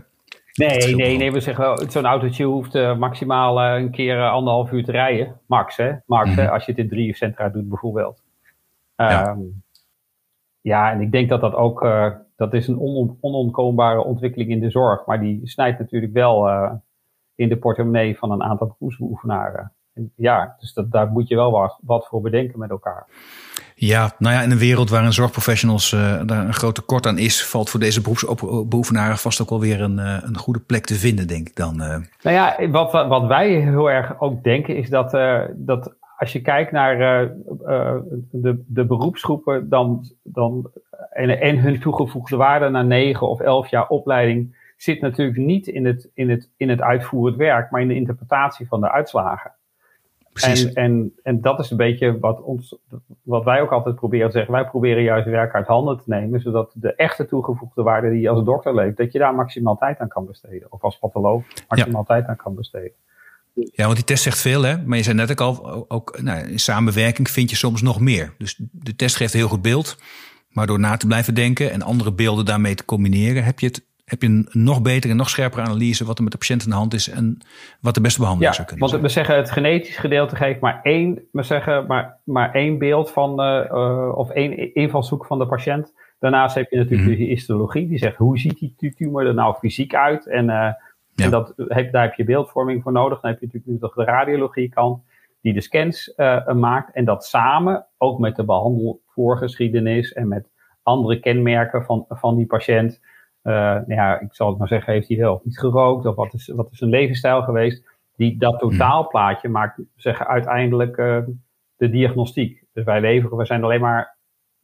Nee, nee, nee, we zeggen zo'n autootje hoeft uh, maximaal uh, een keer uh, anderhalf uur te rijden. Max, hè? Max, hè? Mhm. Als je het in drie centra doet, bijvoorbeeld. Ja. Um, ja, en ik denk dat dat ook, dat is een on onontkoombare ontwikkeling in de zorg. Maar die snijdt natuurlijk wel in de portemonnee van een aantal beroepsbeoefenaren ja, dus dat, daar moet je wel wat, wat voor bedenken met elkaar. Ja, nou ja, in een wereld waarin zorgprofessionals uh, daar een groot tekort aan is, valt voor deze beroepsbeoefenaren vast ook wel weer een, uh, een goede plek te vinden, denk ik dan. Uh. Nou ja, wat, wat wij heel erg ook denken is dat, dat als je kijkt naar de, de beroepsgroepen dan, dan, en, en hun toegevoegde waarde na negen of elf jaar opleiding, zit natuurlijk niet in het, in het, in het uitvoerend werk, maar in de interpretatie van de uitslagen. En, en, en dat is een beetje wat, ons, wat wij ook altijd proberen te zeggen. Wij proberen juist werk uit handen te nemen, zodat de echte toegevoegde waarde die je als dokter leeft, dat je daar maximaal tijd aan kan besteden. Of als patholoog maximaal tijd aan kan besteden. Ja, want die test zegt veel, hè? Maar je zei net ook al, ook, nou, in samenwerking vind je soms nog meer. Dus de test geeft een heel goed beeld. Maar door na te blijven denken en andere beelden daarmee te combineren, heb je het heb je een nog betere en nog scherpere analyse wat er met de patiënt in de hand is en wat de beste behandeling zou kunnen want zijn. we zeggen het genetisch gedeelte geeft maar één, we zeggen maar, maar één beeld van, uh, of één invalshoek van de patiënt. Daarnaast heb je natuurlijk mm de histologie, die zegt hoe ziet die tumor er nou fysiek uit en, uh, en dat, heb, daar heb je beeldvorming voor nodig. Dan heb je natuurlijk nog de radiologie kant die de scans uh, maakt en dat samen ook met de behandelvoorgeschiedenis en met andere kenmerken van, van die patiënt nou ja, ik zal het maar zeggen, heeft hij wel niet gerookt? Of wat is, wat is zijn levensstijl geweest? Die, dat hmm. totaalplaatje maakt zeggen, uiteindelijk uh, de diagnostiek. Dus wij leveren, we zijn alleen maar,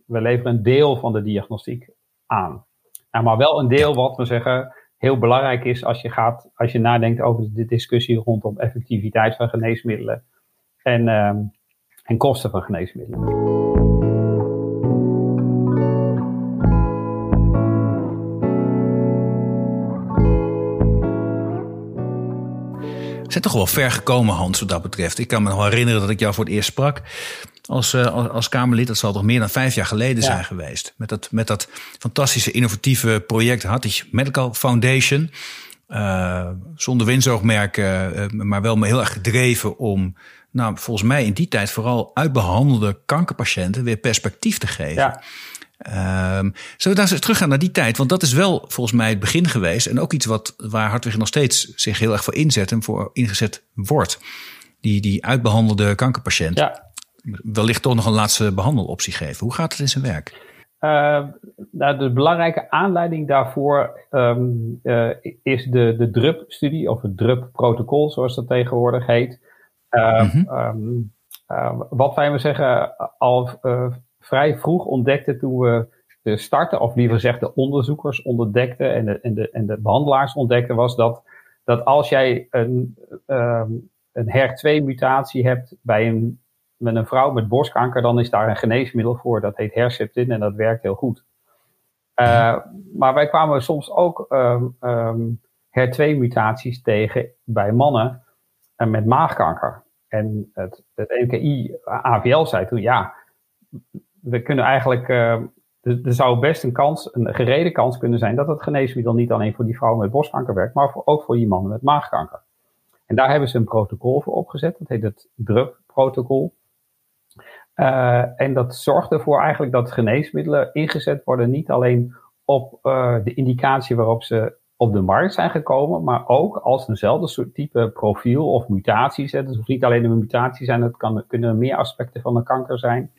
we leveren een deel van de diagnostiek aan. Nou, maar wel een deel wat we zeggen heel belangrijk is als je gaat, als je nadenkt over de discussie rondom effectiviteit van geneesmiddelen en, uh, en kosten van geneesmiddelen. Zijn toch wel ver gekomen, Hans, wat dat betreft. Ik kan me nog herinneren dat ik jou voor het eerst sprak als, uh, als Kamerlid. Dat zal toch meer dan vijf jaar geleden zijn geweest. Met dat, met dat fantastische innovatieve project Hattig Medical Foundation. Uh, zonder winstoogmerk, uh, maar wel heel erg gedreven om, nou, volgens mij in die tijd vooral uitbehandelde kankerpatiënten weer perspectief te geven. Ja. Um, zullen we daar eens teruggaan naar die tijd? Want dat is wel volgens mij het begin geweest. En ook iets wat, waar Hartwig nog steeds zich heel erg voor inzet en voor ingezet wordt. Die, die uitbehandelde kankerpatiënt. Ja. Wellicht toch nog een laatste behandeloptie geven. Hoe gaat het in zijn werk? Uh, nou, de belangrijke aanleiding daarvoor um, uh, is de, de DRUP-studie, of het DRUP-protocol, zoals dat tegenwoordig heet. Uh, mm -hmm. um, wat wij maar zeggen, al vrij vroeg ontdekte toen we de starten, of liever gezegd de onderzoekers ontdekten en de, en de, en de behandelaars ontdekten, was dat, dat als jij een, um, een HER2-mutatie hebt bij een, met een vrouw met borstkanker, dan is daar een geneesmiddel voor. Dat heet Herceptin en dat werkt heel goed. Uh, maar wij kwamen soms ook um, um, HER2-mutaties tegen bij mannen uh, met maagkanker. En het, het NKI AVL zei toen, ja, we kunnen eigenlijk Dus er zou best een kans, een gereden kans kunnen zijn dat het geneesmiddel niet alleen voor die vrouw met borstkanker werkt, maar ook voor die man met maagkanker. En daar hebben ze een protocol voor opgezet. Dat heet het DRUP-protocol. Uh, en dat zorgt ervoor eigenlijk dat geneesmiddelen ingezet worden niet alleen op uh, de indicatie waarop ze op de markt zijn gekomen, maar ook als eenzelfde soort type profiel of mutatie zetten. Dus hoeft niet alleen een mutatie zijn, het kan, kunnen meer aspecten van de kanker zijn.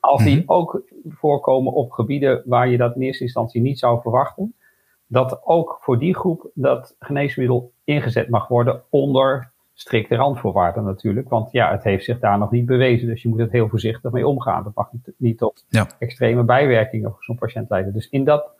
Als die mhm. ook voorkomen op gebieden waar je dat in eerste instantie niet zou verwachten, dat ook voor die groep dat geneesmiddel ingezet mag worden onder strikte randvoorwaarden natuurlijk. Want ja, het heeft zich daar nog niet bewezen. Dus je moet het heel voorzichtig mee omgaan. Dat mag niet, niet tot extreme bijwerkingen voor zo'n patiënt leiden. Dus in dat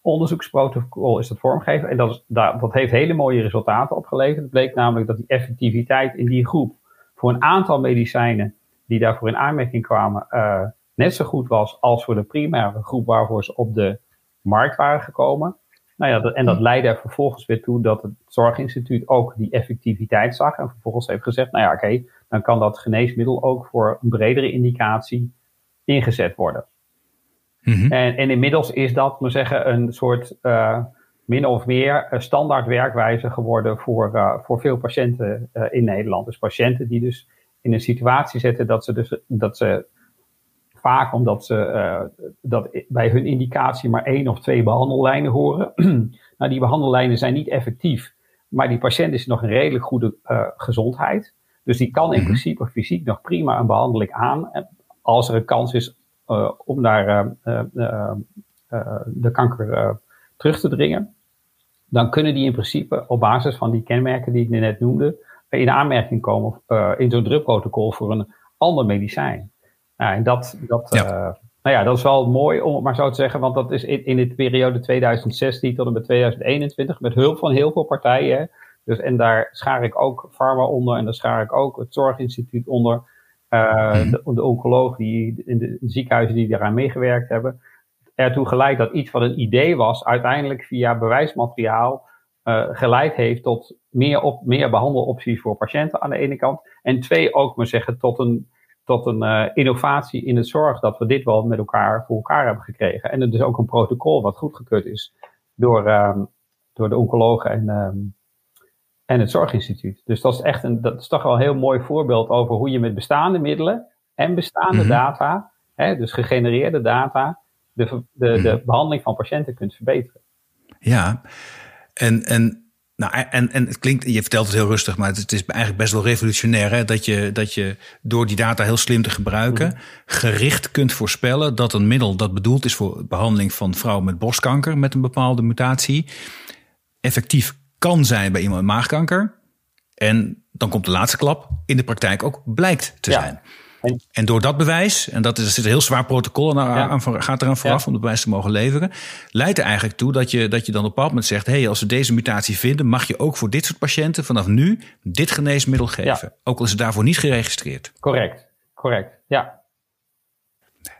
onderzoeksprotocol is dat vormgegeven. En dat, is, dat, dat heeft hele mooie resultaten opgeleverd. Het bleek namelijk dat die effectiviteit in die groep voor een aantal medicijnen die daarvoor in aanmerking kwamen, uh, net zo goed was als voor de primaire groep waarvoor ze op de markt waren gekomen. Nou ja, dat, en dat leidde er vervolgens weer toe dat het Zorginstituut ook die effectiviteit zag. En vervolgens heeft gezegd, nou ja, oké, dan kan dat geneesmiddel ook voor een bredere indicatie ingezet worden. Mhm. en, en, inmiddels is dat, moet zeggen, een soort uh, min of meer standaard werkwijze geworden voor, uh, voor veel patiënten in Nederland. Dus patiënten die dus in een situatie zitten dat ze, dus, dat ze vaak omdat ze dat bij hun indicatie maar één of twee behandellijnen horen. nou, die behandellijnen zijn niet effectief, maar die patiënt is nog een redelijk goede gezondheid. Dus die kan in mhm. principe fysiek nog prima een behandeling aan. Als er een kans is uh, om naar uh, de kanker terug te dringen, dan kunnen die in principe op basis van die kenmerken die ik net noemde, in aanmerking komen in zo'n drugprotocol voor een ander medicijn. Nou, en dat, dat, nou ja, dat is wel mooi om het maar zo te zeggen, want dat is in, in de periode 2016 tot en met 2021 met hulp van heel veel partijen. Dus, en daar schaar ik ook Pharma onder en daar schaar ik ook het Zorginstituut onder. Uh, de, de oncologen die in de, ziekenhuizen die daaraan meegewerkt hebben, ertoe geleid dat iets wat een idee was, uiteindelijk via bewijsmateriaal uh, geleid heeft tot meer, op, meer behandelopties voor patiënten aan de ene kant. En twee, ook maar zeggen, tot een, tot een uh, innovatie in het zorg dat we dit wel met elkaar voor elkaar hebben gekregen. En het is ook een protocol wat goedgekeurd is door, uh, door de oncologen en, um, en het Zorginstituut. Dus dat is echt een, dat is toch wel een heel mooi voorbeeld over hoe je met bestaande middelen en bestaande mhm. data, hè, dus gegenereerde data, de, de, de mhm. behandeling van patiënten kunt verbeteren. Ja, en, en nou, en, en het klinkt, je vertelt het heel rustig, maar het is eigenlijk best wel revolutionair. Hè? Dat, je, dat je door die data heel slim te gebruiken, mhm. gericht kunt voorspellen dat een middel dat bedoeld is voor behandeling van vrouwen met borstkanker met een bepaalde mutatie, effectief kan zijn bij iemand met maagkanker. En dan komt de laatste klap, in de praktijk ook blijkt te zijn. En, en, door dat bewijs, en dat is, er zit een heel zwaar protocol aan, ja. gaat eraan vooraf om het bewijs te mogen leveren, leidt er eigenlijk toe dat je, dat je dan op een bepaald moment zegt: hé, hey, als we deze mutatie vinden, mag je ook voor dit soort patiënten vanaf nu dit geneesmiddel geven. Ook al is het daarvoor niet geregistreerd. Correct, correct, ja.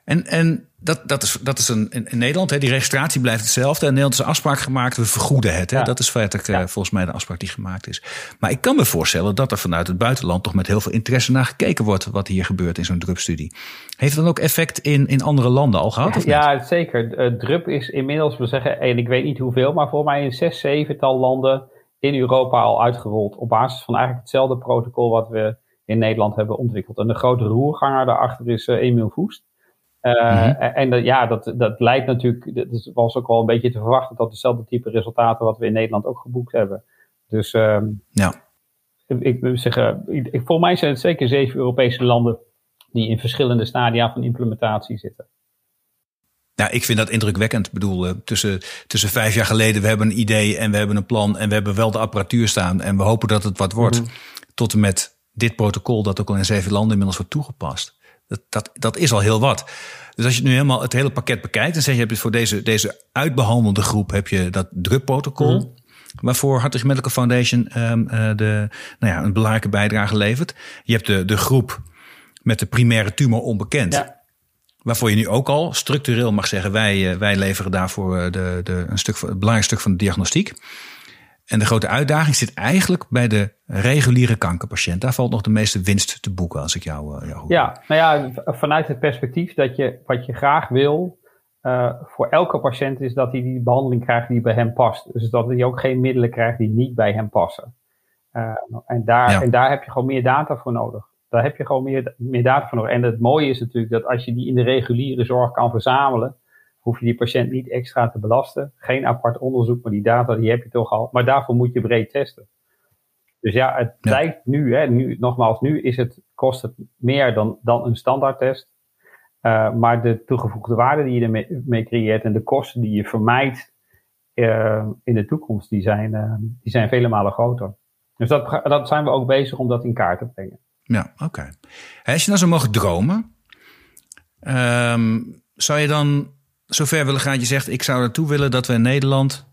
En, en dat, dat is, dat is een, in, Nederland, hè, die registratie blijft hetzelfde. En Nederland is een afspraak gemaakt, we vergoeden het. Hè. Dat is feitelijk uh, volgens mij de afspraak die gemaakt is. Maar ik kan me voorstellen dat er vanuit het buitenland toch met heel veel interesse naar gekeken wordt wat hier gebeurt in zo'n drupstudie. Heeft het dan ook effect in, in andere landen al gehad? Of ja, zeker. Uh, drup is inmiddels, we zeggen, en ik weet niet hoeveel, maar voor mij in zes, zevental landen in Europa al uitgerold. Op basis van eigenlijk hetzelfde protocol wat we in Nederland hebben ontwikkeld. En de grote roerganger daarachter is uh, Emil Voest. Uh, En dat, ja, dat, dat lijkt natuurlijk, dat was ook wel een beetje te verwachten dat dezelfde type resultaten wat we in Nederland ook geboekt hebben. Dus um, ja. ik wil zeggen, ik, voor mij zijn het zeker zeven Europese landen die in verschillende stadia van implementatie zitten. Nou, ik vind dat indrukwekkend. Ik bedoel, uh, tussen, tussen vijf jaar geleden, we hebben een idee en we hebben een plan en we hebben wel de apparatuur staan en we hopen dat het wat wordt. Mhm. Tot en met dit protocol dat ook al in zeven landen inmiddels wordt toegepast. Dat, dat, dat is al heel wat. Dus als je nu helemaal het hele pakket bekijkt, dan zeg je, heb je voor deze, deze uitbehandelde groep heb je dat drukprotocol. Mm Waarvoor Hartog Medical Foundation um, de, nou ja, een belangrijke bijdrage levert. Je hebt de, de groep met de primaire tumor onbekend. Ja. Waarvoor je nu ook al structureel mag zeggen, wij, eh, wij leveren daarvoor eh, de, de, een, stuk, een belangrijk stuk van de diagnostiek. En de grote uitdaging zit eigenlijk bij de reguliere kankerpatiënt. Daar valt nog de meeste winst te boeken, als ik jou, uh, jou hoor. Ja, nou ja, vanuit het perspectief dat je wat je graag wil, voor elke patiënt is dat hij die behandeling krijgt die bij hem past. Dus dat hij ook geen middelen krijgt die niet bij hem passen. en, daar, en daar heb je gewoon meer data voor nodig. Daar heb je gewoon meer, meer data voor nodig. En het mooie is natuurlijk dat als je die in de reguliere zorg kan verzamelen, hoef je die patiënt niet extra te belasten. Geen apart onderzoek, maar die data die heb je toch al. Maar daarvoor moet je breed testen. Dus ja, het lijkt nu, hè, nu, nogmaals, nu is het, kost het meer dan, dan een standaardtest. Uh, maar de toegevoegde waarde die je ermee mee creëert en de kosten die je vermijdt uh, in de toekomst, die zijn, uh, die zijn vele malen groter. Dus dat, dat zijn we ook bezig om dat in kaart te brengen. Ja, oké. Okay. Als je nou zo mogen dromen, um, zou je dan zover willen gaan? Je zegt, ik zou ertoe willen dat we in Nederland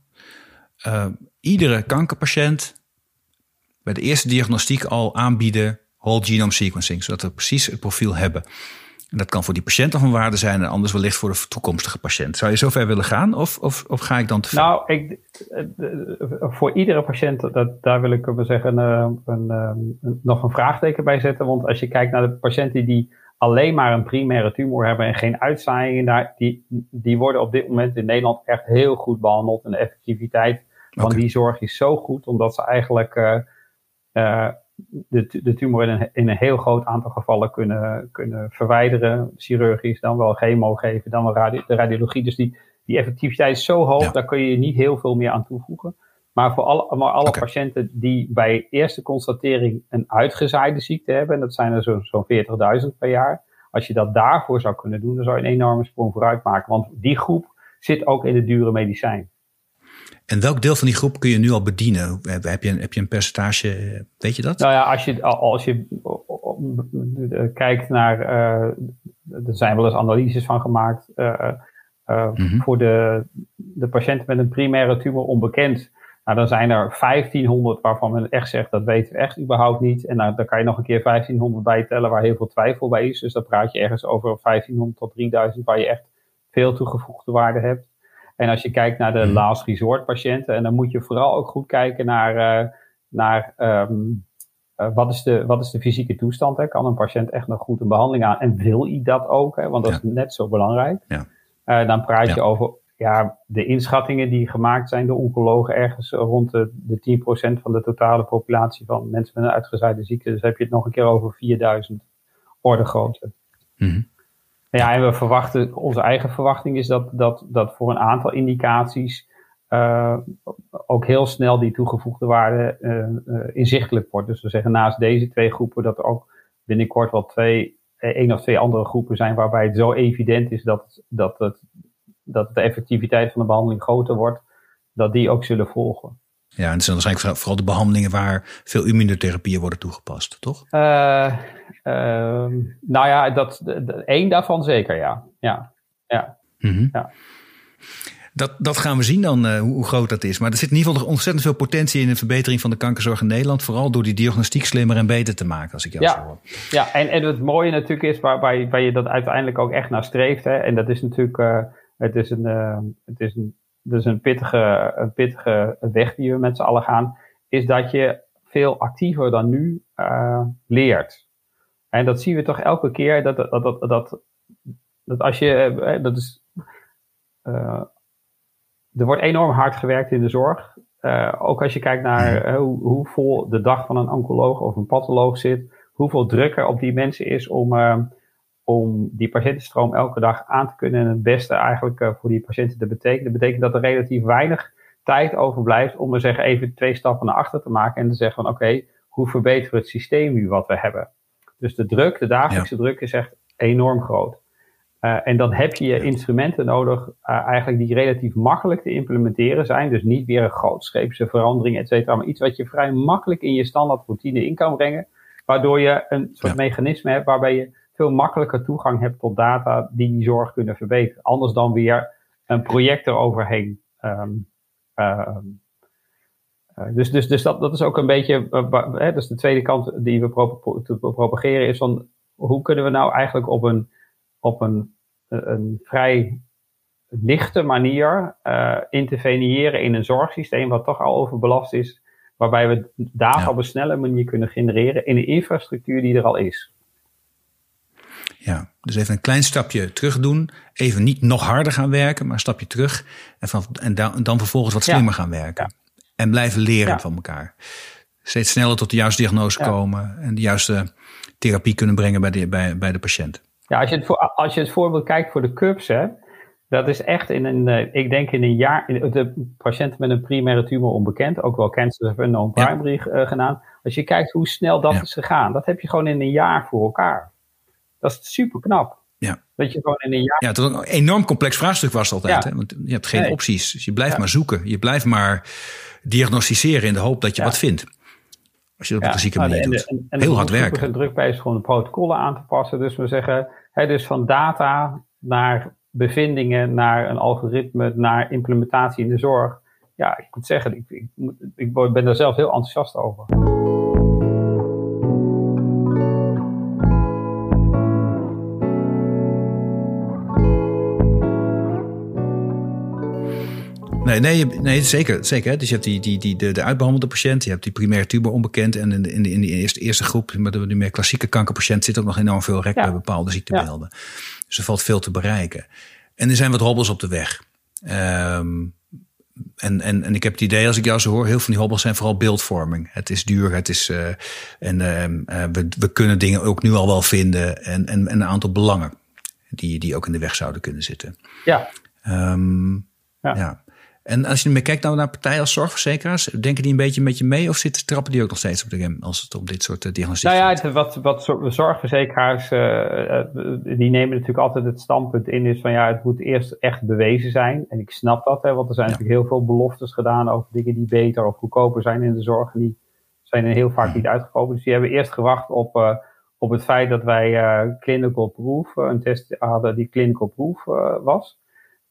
iedere kankerpatiënt bij de eerste diagnostiek al aanbieden whole genome sequencing, zodat we precies het profiel hebben. En dat kan voor die patiënt van waarde zijn en anders wellicht voor de toekomstige patiënt. Zou je zover willen gaan of, of, of ga ik dan te ver? Nou, ik, voor iedere patiënt, dat, daar wil ik zeggen, een, een, nog een vraagteken bij zetten. Want als je kijkt naar de patiënten die alleen maar een primaire tumor hebben en geen uitzaaiingen, daar, die, die worden op dit moment in Nederland echt heel goed behandeld. En de effectiviteit van die zorg is zo goed, omdat ze eigenlijk uh, uh, de, de tumor in een, in een heel groot aantal gevallen kunnen, kunnen verwijderen, chirurgisch, dan wel chemo geven, dan wel de radiologie. Dus die, die effectiviteit is zo hoog, daar kun je niet heel veel meer aan toevoegen. Maar voor alle, maar alle patiënten die bij eerste constatering een uitgezaaide ziekte hebben, en dat zijn er zo'n zo 40.000 per jaar, als je dat daarvoor zou kunnen doen, dan zou je een enorme sprong vooruit maken. Want die groep zit ook in de dure medicijn. En welk deel van die groep kun je nu al bedienen? Heb je, een, heb je een percentage, weet je dat? Nou ja, als je, als je kijkt naar, uh, er zijn wel eens analyses van gemaakt, uh, uh, mm-hmm. voor de, de patiënten met een primaire tumor onbekend. Nou, dan zijn er 1500 waarvan men echt zegt, dat weten we echt überhaupt niet. En nou, dan kan je nog een keer 1500 bijtellen waar heel veel twijfel bij is. Dus dan praat je ergens over 1500 tot 3000 waar je echt veel toegevoegde waarde hebt. En als je kijkt naar de mhm. last resort patiënten, en dan moet je vooral ook goed kijken naar, uh, naar um, uh, wat, is de, wat is de fysieke toestand. Hè? Kan een patiënt echt nog goed een behandeling aan? En wil hij dat ook? Hè? Want dat is net zo belangrijk. Ja. Uh, dan praat ja. je over ja, de inschattingen die gemaakt zijn door oncologen ergens rond de, de 10% van de totale populatie van mensen met een uitgezaaide ziekte. Dus heb je het nog een keer over 4000 orde grootte. Mm ja, en we verwachten, onze eigen verwachting is dat, dat, dat voor een aantal indicaties uh, ook heel snel die toegevoegde waarde uh, uh, inzichtelijk wordt. Dus we zeggen naast deze twee groepen dat er ook binnenkort wel twee, één of twee andere groepen zijn waarbij het zo evident is dat, dat, het, dat de effectiviteit van de behandeling groter wordt, dat die ook zullen volgen. Ja, en het zijn waarschijnlijk vooral de behandelingen waar veel immunotherapieën worden toegepast, toch? Uh, nou ja, dat, één daarvan zeker, ja. Ja, ja. Mm ja. Dat, dat gaan we zien dan, uh, hoe, groot dat is. Maar er zit in ieder geval ontzettend veel potentie in de verbetering van de kankerzorg in Nederland. Vooral door die diagnostiek slimmer en beter te maken, als ik jou ja. zo hoor. Ja, en, en het mooie natuurlijk is waar, waar, je, waar je dat uiteindelijk ook echt naar streeft. Hè, en dat is natuurlijk, uh, het is een, uh, het is een dus een pittige, een pittige weg die we met z'n allen gaan, is dat je veel actiever dan nu uh, leert. En dat zien we toch elke keer, dat, dat, dat, dat, dat als je, uh, dat is, uh, er wordt enorm hard gewerkt in de zorg. ook als je kijkt naar hoe, hoe, vol de dag van een oncoloog of een patholoog zit, hoeveel druk er op die mensen is om om die patiëntenstroom elke dag aan te kunnen en het beste eigenlijk uh, voor die patiënten te betekenen. Dat betekent dat er relatief weinig tijd overblijft om er zeggen even twee stappen naar achter te maken en te zeggen van oké, okay, hoe verbeteren we het systeem nu wat we hebben? Dus de druk, de dagelijkse druk is echt enorm groot. Uh, en dan heb je je instrumenten nodig uh, eigenlijk die relatief makkelijk te implementeren zijn. Dus niet weer een grootscheepse verandering, et cetera, maar iets wat je vrij makkelijk in je standaard routine in kan brengen. Waardoor je een soort ja. mechanisme hebt waarbij je veel makkelijker toegang hebt tot data die die zorg kunnen verbeteren. Anders dan weer een project eroverheen. Um, uh, dus dus, dus dat, dat is ook een beetje, uh, hè, dus de tweede kant die we pro propageren is van hoe kunnen we nou eigenlijk op een, op een, een vrij lichte manier uh, interveneren in een zorgsysteem wat toch al overbelast is, waarbij we data op een snelle manier kunnen genereren in een infrastructuur die er al is. Ja, dus even een klein stapje terug doen. Even niet nog harder gaan werken, maar een stapje terug. En, van, en dan, dan vervolgens wat slimmer gaan werken. En blijven leren van elkaar. Steeds sneller tot de juiste diagnose komen. En de juiste therapie kunnen brengen bij de, bij, bij de patiënt. Ja, als je, het voor, als je het voorbeeld kijkt voor de CUPS, hè, dat is echt in een, uh, ik denk in een jaar, de patiënten met een primaire tumor onbekend, ook wel cancer of unknown primary ja. uh, gedaan. Als je kijkt hoe snel dat is gegaan, dat heb je gewoon in een jaar voor elkaar. Dat is super knap. Ja. Dat je gewoon in een jaar. Ja, het was een enorm complex vraagstuk was het altijd. Ja. Hè? Want je hebt geen nee. opties. Dus je blijft maar zoeken. Je blijft maar diagnosticeren in de hoop dat je wat vindt. Als je dat op een zieke manier doet. En, en, Heel hard werken. En druk bij is gewoon de protocollen aan te passen. Dus we zeggen, hè, dus van data naar bevindingen, naar een algoritme, naar implementatie in de zorg. Ja, ik moet zeggen, ik, ik, ik ben daar zelf heel enthousiast over. Nee, nee, nee zeker. zeker. Dus je hebt die, die, die, de, de uitbehandelde patiënt, je hebt die primaire tuber onbekend. En in de, in de, in de eerste, eerste groep, met de, de meer klassieke kankerpatiënt, zit ook nog enorm veel rek ja. bij bepaalde ziektebeelden. Ja. Dus er valt veel te bereiken. En er zijn wat hobbels op de weg. Um, en, en, en ik heb het idee, als ik jou zo hoor, heel veel van die hobbels zijn vooral beeldvorming. Het is duur, het is. Uh, en uh, we, we kunnen dingen ook nu al wel vinden. En, en, en een aantal belangen die, die ook in de weg zouden kunnen zitten. Ja. Um, ja. ja. En als je ermee kijkt nou naar partijen als zorgverzekeraars, denken die een beetje met je mee of zitten trappen die ook nog steeds op de rem als het om dit soort uh, diagnostiek Nou ja, het, wat, wat zorgverzekeraars, uh, die nemen natuurlijk altijd het standpunt in, is van ja, het moet eerst echt bewezen zijn. En ik snap dat, hè, want er zijn ja. natuurlijk heel veel beloftes gedaan over dingen die beter of goedkoper zijn in de zorg. En die zijn er heel vaak niet uitgekomen. Dus die hebben eerst gewacht op, uh, op het feit dat wij clinical proof, een test hadden die clinical proof was.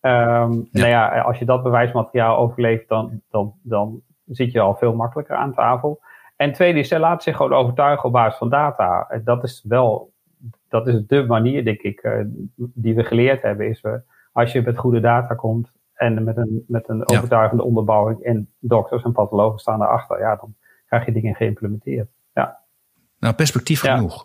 Um, ja. Nou ja, als je dat bewijsmateriaal overleeft, dan, dan, dan zit je al veel makkelijker aan tafel. En tweede is, zij laat zich gewoon overtuigen op basis van data. Dat is wel, dat is de manier, denk ik, uh, die we geleerd hebben. Is we, als je met goede data komt en met een, met een ja. overtuigende onderbouwing en dokters en pathologen staan daarachter, ja, dan krijg je dingen geïmplementeerd. Ja. Nou, perspectief genoeg.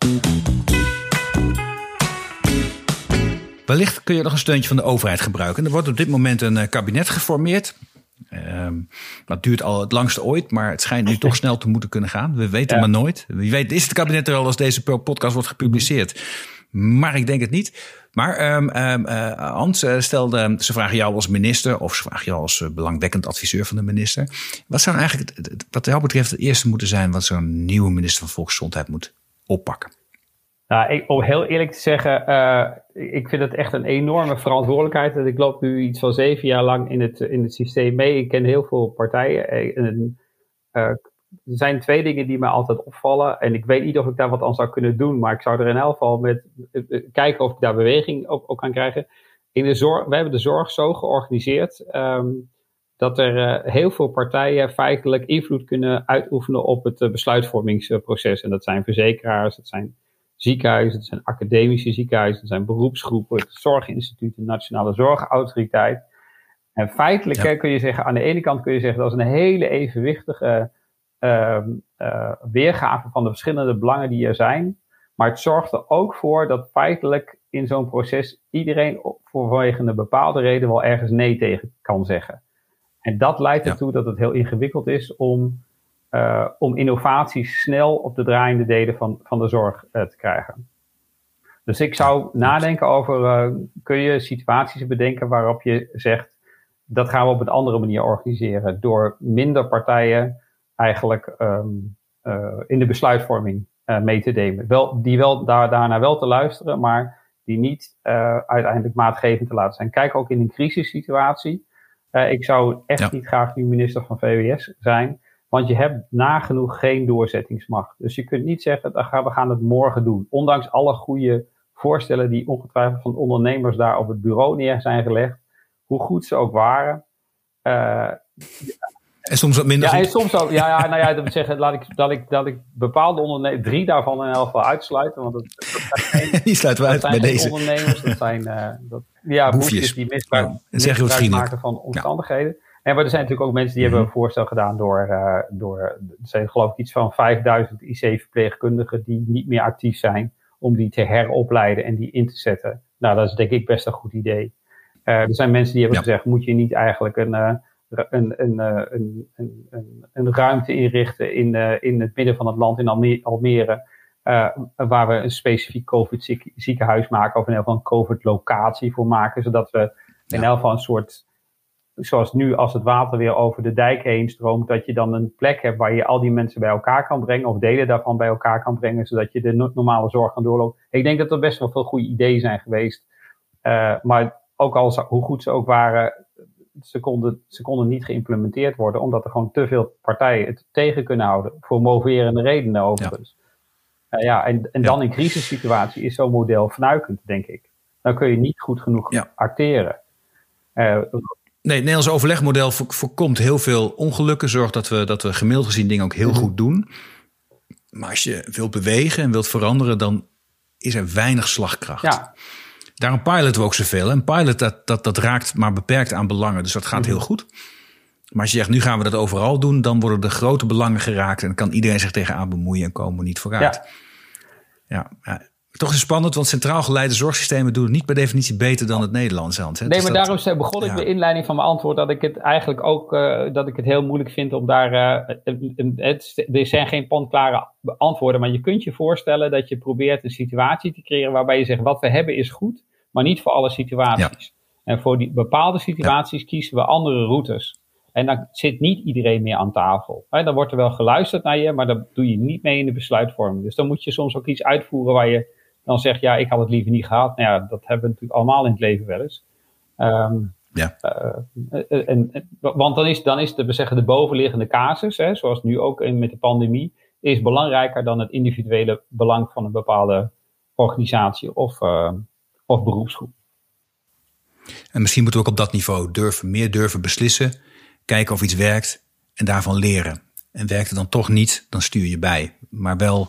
Wellicht kun je nog een steuntje van de overheid gebruiken. Er wordt op dit moment een uh, kabinet geformeerd. Um, dat duurt al het langste ooit, maar het schijnt nu toch snel te moeten kunnen gaan. We weten ja. maar nooit. Wie weet is het kabinet er al als deze podcast wordt gepubliceerd. Maar ik denk het niet. Maar um, um, uh, Hans uh, stelde, ze vragen jou als minister of ze vragen jou als uh, belangwekkend adviseur van de minister. Wat zou eigenlijk, wat jou betreft, het eerste moeten zijn wat zo'n nieuwe minister van Volksgezondheid moet oppakken? Nou, om heel eerlijk te zeggen, uh, ik vind het echt een enorme verantwoordelijkheid. Ik loop nu iets van zeven jaar lang in het, in het systeem mee. Ik ken heel veel partijen. En, uh, er zijn twee dingen die mij altijd opvallen. En ik weet niet of ik daar wat aan zou kunnen doen. Maar ik zou er in elk geval met kijken of ik daar beweging op, op kan krijgen. In de zorg, we hebben de zorg zo georganiseerd. Um, dat er heel veel partijen feitelijk invloed kunnen uitoefenen op het besluitvormingsproces. En dat zijn verzekeraars, dat zijn ziekenhuizen, het zijn academische ziekenhuizen, het zijn beroepsgroepen, het Zorginstituut, de Nationale Zorgautoriteit. En feitelijk ja. kun je zeggen, aan de ene kant kun je zeggen dat is een hele evenwichtige uh, uh, weergave van de verschillende belangen die er zijn. Maar het zorgt er ook voor dat feitelijk in zo'n proces iedereen voor vanwege een bepaalde reden wel ergens nee tegen kan zeggen. En dat leidt ertoe ja. dat het heel ingewikkeld is om uh, om innovaties snel op de draaiende delen van, van de zorg uh, te krijgen. Dus ik zou nadenken over, uh, kun je situaties bedenken waarop je zegt, dat gaan we op een andere manier organiseren. Door minder partijen eigenlijk um, in de besluitvorming mee te nemen. Wel, die wel daar, daarna wel te luisteren, maar die niet uiteindelijk maatgevend te laten zijn. Kijk ook in een crisissituatie. ik zou echt ja. niet graag nu minister van VWS zijn. Want je hebt nagenoeg geen doorzettingsmacht. Dus je kunt niet zeggen, we gaan het morgen doen. Ondanks alle goede voorstellen die ongetwijfeld van ondernemers daar op het bureau neer zijn gelegd. Hoe goed ze ook waren. Uh, en soms wat minder ja, goed. En soms ook, ja, ja, nou ja, dat zeggen, laat ik, dat, ik, dat ik bepaalde ondernemers, drie daarvan in elk geval uitsluiten. Want dat, dat zijn, Die sluiten we uit bij deze. ondernemers, dat zijn uh, dat, ja, boefjes die misbruik, ja, misbruik maken van omstandigheden. Ja. En maar er zijn natuurlijk ook mensen die hebben een voorstel gedaan door, uh, door er zijn geloof ik iets van 5000 IC-verpleegkundigen die niet meer actief zijn. om die te heropleiden en die in te zetten. Nou, dat is denk ik best een goed idee. er zijn mensen die hebben gezegd, moet je niet eigenlijk een, een, een, een, een, een, ruimte inrichten in, in het midden van het land in Almere uh, waar we een specifiek COVID-ziekenhuis maken, of in elk geval een COVID-locatie voor maken, zodat we in elk geval een soort, zoals nu als het water weer over de dijk heen stroomt, dat je dan een plek hebt waar je al die mensen bij elkaar kan brengen, of delen daarvan bij elkaar kan brengen, zodat je de normale zorg kan doorlopen. Ik denk dat er best wel veel goede ideeën zijn geweest. Uh, maar ook al hoe goed ze ook waren, ze konden, ze konden niet geïmplementeerd worden, omdat er gewoon te veel partijen het tegen kunnen houden. Voor moverende redenen overigens. Uh, ja, en, en dan in crisissituatie is zo'n model fnuikend, denk ik. Dan kun je niet goed genoeg acteren. Uh, Nee, het Nederlands overlegmodel voorkomt heel veel ongelukken. Zorgt dat we, dat we gemiddeld gezien dingen ook heel mhm. goed doen. Maar als je wilt bewegen en wilt veranderen, dan is er weinig slagkracht. Ja. Daarom piloten we ook zoveel. Een pilot dat, dat, dat raakt maar beperkt aan belangen. Dus dat gaat mhm. heel goed. Maar als je zegt, nu gaan we dat overal doen, dan worden de grote belangen geraakt en kan iedereen zich tegenaan bemoeien en komen we niet vooruit. Ja. ja, Toch is spannend, want centraal geleide zorgsystemen doen het niet per definitie beter dan het Nederlandse hand. Nee, dus maar daarom begon ik de inleiding van mijn antwoord dat ik het eigenlijk ook uh, dat ik het heel moeilijk vind om daar. Uh, het, er zijn geen pondklare antwoorden, maar je kunt je voorstellen dat je probeert een situatie te creëren waarbij je zegt: wat we hebben is goed, maar niet voor alle situaties. En voor die bepaalde situaties kiezen we andere routes. En dan zit niet iedereen meer aan tafel. Dan wordt er wel geluisterd naar je, maar dan doe je niet mee in de besluitvorming. Dus dan moet je soms ook iets uitvoeren waar je dan zegt, ja, ik had het liever niet gehad. Nou ja, dat hebben we natuurlijk allemaal in het leven wel eens. Um, ja. Uh, en, want dan is, dan is de, we zeggen, de bovenliggende casus, hè, zoals nu ook in, met de pandemie, is belangrijker dan het individuele belang van een bepaalde organisatie of, uh, of beroepsgroep. En misschien moeten we ook op dat niveau durven, meer durven beslissen kijken of iets werkt en daarvan leren. En werkt het dan toch niet, dan stuur je bij. Maar wel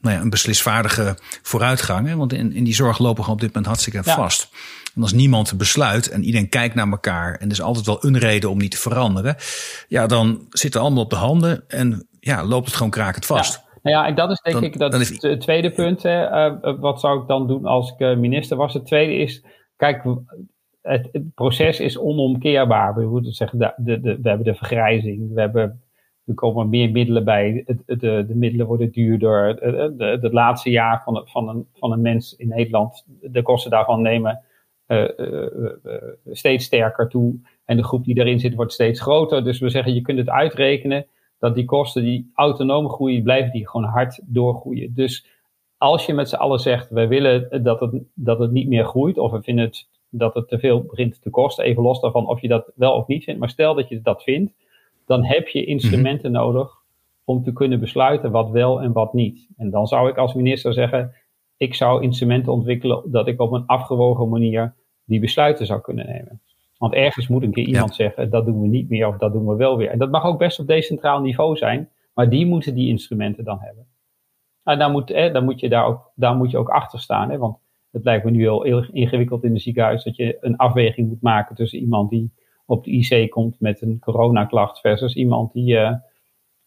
nou ja, een beslisvaardige vooruitgang. Hè? Want in, in die zorg lopen we op dit moment hartstikke vast. En als niemand besluit en iedereen kijkt naar elkaar en er is altijd wel een reden om niet te veranderen, ja, dan zitten allemaal op de handen en ja, loopt het gewoon krakend vast. Ja. Nou ja, en dat is denk ik dat het tweede punt. Hè, uh, wat zou ik dan doen als ik uh, minister was? Het tweede is, kijk, het, het, proces is onomkeerbaar. We, moeten zeggen, de, de, de, we hebben de vergrijzing, we hebben, er komen meer middelen bij, de, de, de middelen worden duurder. Het laatste jaar van, van, een, van een mens in Nederland, de kosten daarvan nemen uh, uh, steeds sterker toe. En de groep die erin zit wordt steeds groter. Dus we zeggen, je kunt het uitrekenen dat die kosten die autonoom groeien, blijven die gewoon hard doorgroeien. Dus als je met z'n allen zegt, we willen dat het, dat het niet meer groeit, of we vinden het dat het te veel begint te kosten. Even los daarvan of je dat wel of niet vindt. Maar stel dat je dat vindt, dan heb je instrumenten mhm. nodig om te kunnen besluiten wat wel en wat niet. En dan zou ik als minister zeggen, ik zou instrumenten ontwikkelen dat ik op een afgewogen manier die besluiten zou kunnen nemen. Want ergens moet een keer iemand zeggen, dat doen we niet meer of dat doen we wel weer. En dat mag ook best op decentraal niveau zijn, maar die moeten die instrumenten dan hebben. En dan moet, eh, dan moet je daar ook, daar moet je ook achter staan. Hè, want het lijkt me nu al heel ingewikkeld in het ziekenhuis dat je een afweging moet maken tussen iemand die op de IC komt met een coronaklacht versus iemand die, uh,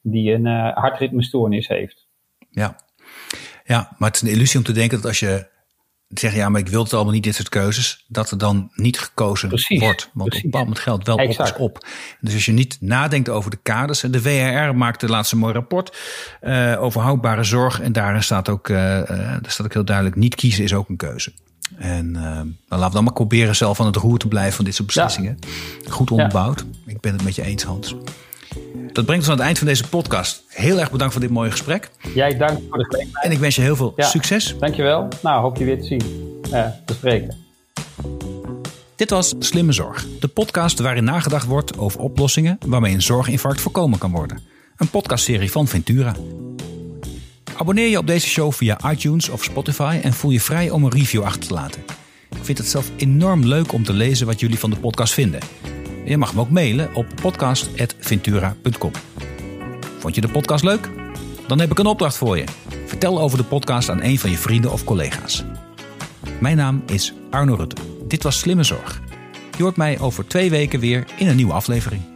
die een uh, hartritmestoornis heeft. Ja. ja, maar het is een illusie om te denken dat als je zeggen, ja, maar ik wil het allemaal niet, dit soort keuzes, dat er dan niet gekozen wordt. Want precies. op een bepaald moment geldt wel op is op. Dus als je niet nadenkt over de kaders, en de WRR maakte laatst een mooi rapport uh, over houdbare zorg. En daarin staat ook, daar staat ook heel duidelijk, niet kiezen is ook een keuze. En uh, dan laten we dan maar proberen zelf aan het roer te blijven van dit soort beslissingen. Goed onderbouwd. Ik ben het met je eens, Hans. Dat brengt ons aan het eind van deze podcast. Heel erg bedankt voor dit mooie gesprek. Jij dank voor de gelegenheid. En ik wens je heel veel ja. succes. Dankjewel. Nou, hoop je weer te zien. Uh, te spreken. Dit was Slimme Zorg. De podcast waarin nagedacht wordt over oplossingen waarmee een zorginfarct voorkomen kan worden. Een podcastserie van Ventura. Abonneer je op deze show via iTunes of Spotify en voel je vrij om een review achter te laten. Ik vind het zelf enorm leuk om te lezen wat jullie van de podcast vinden. Je mag me ook mailen op podcast.ventura.com. Vond je de podcast leuk? Dan heb ik een opdracht voor je. Vertel over de podcast aan een van je vrienden of collega's. Mijn naam is Arno Rutte. Dit was Slimme Zorg. Je hoort mij over twee weken weer in een nieuwe aflevering.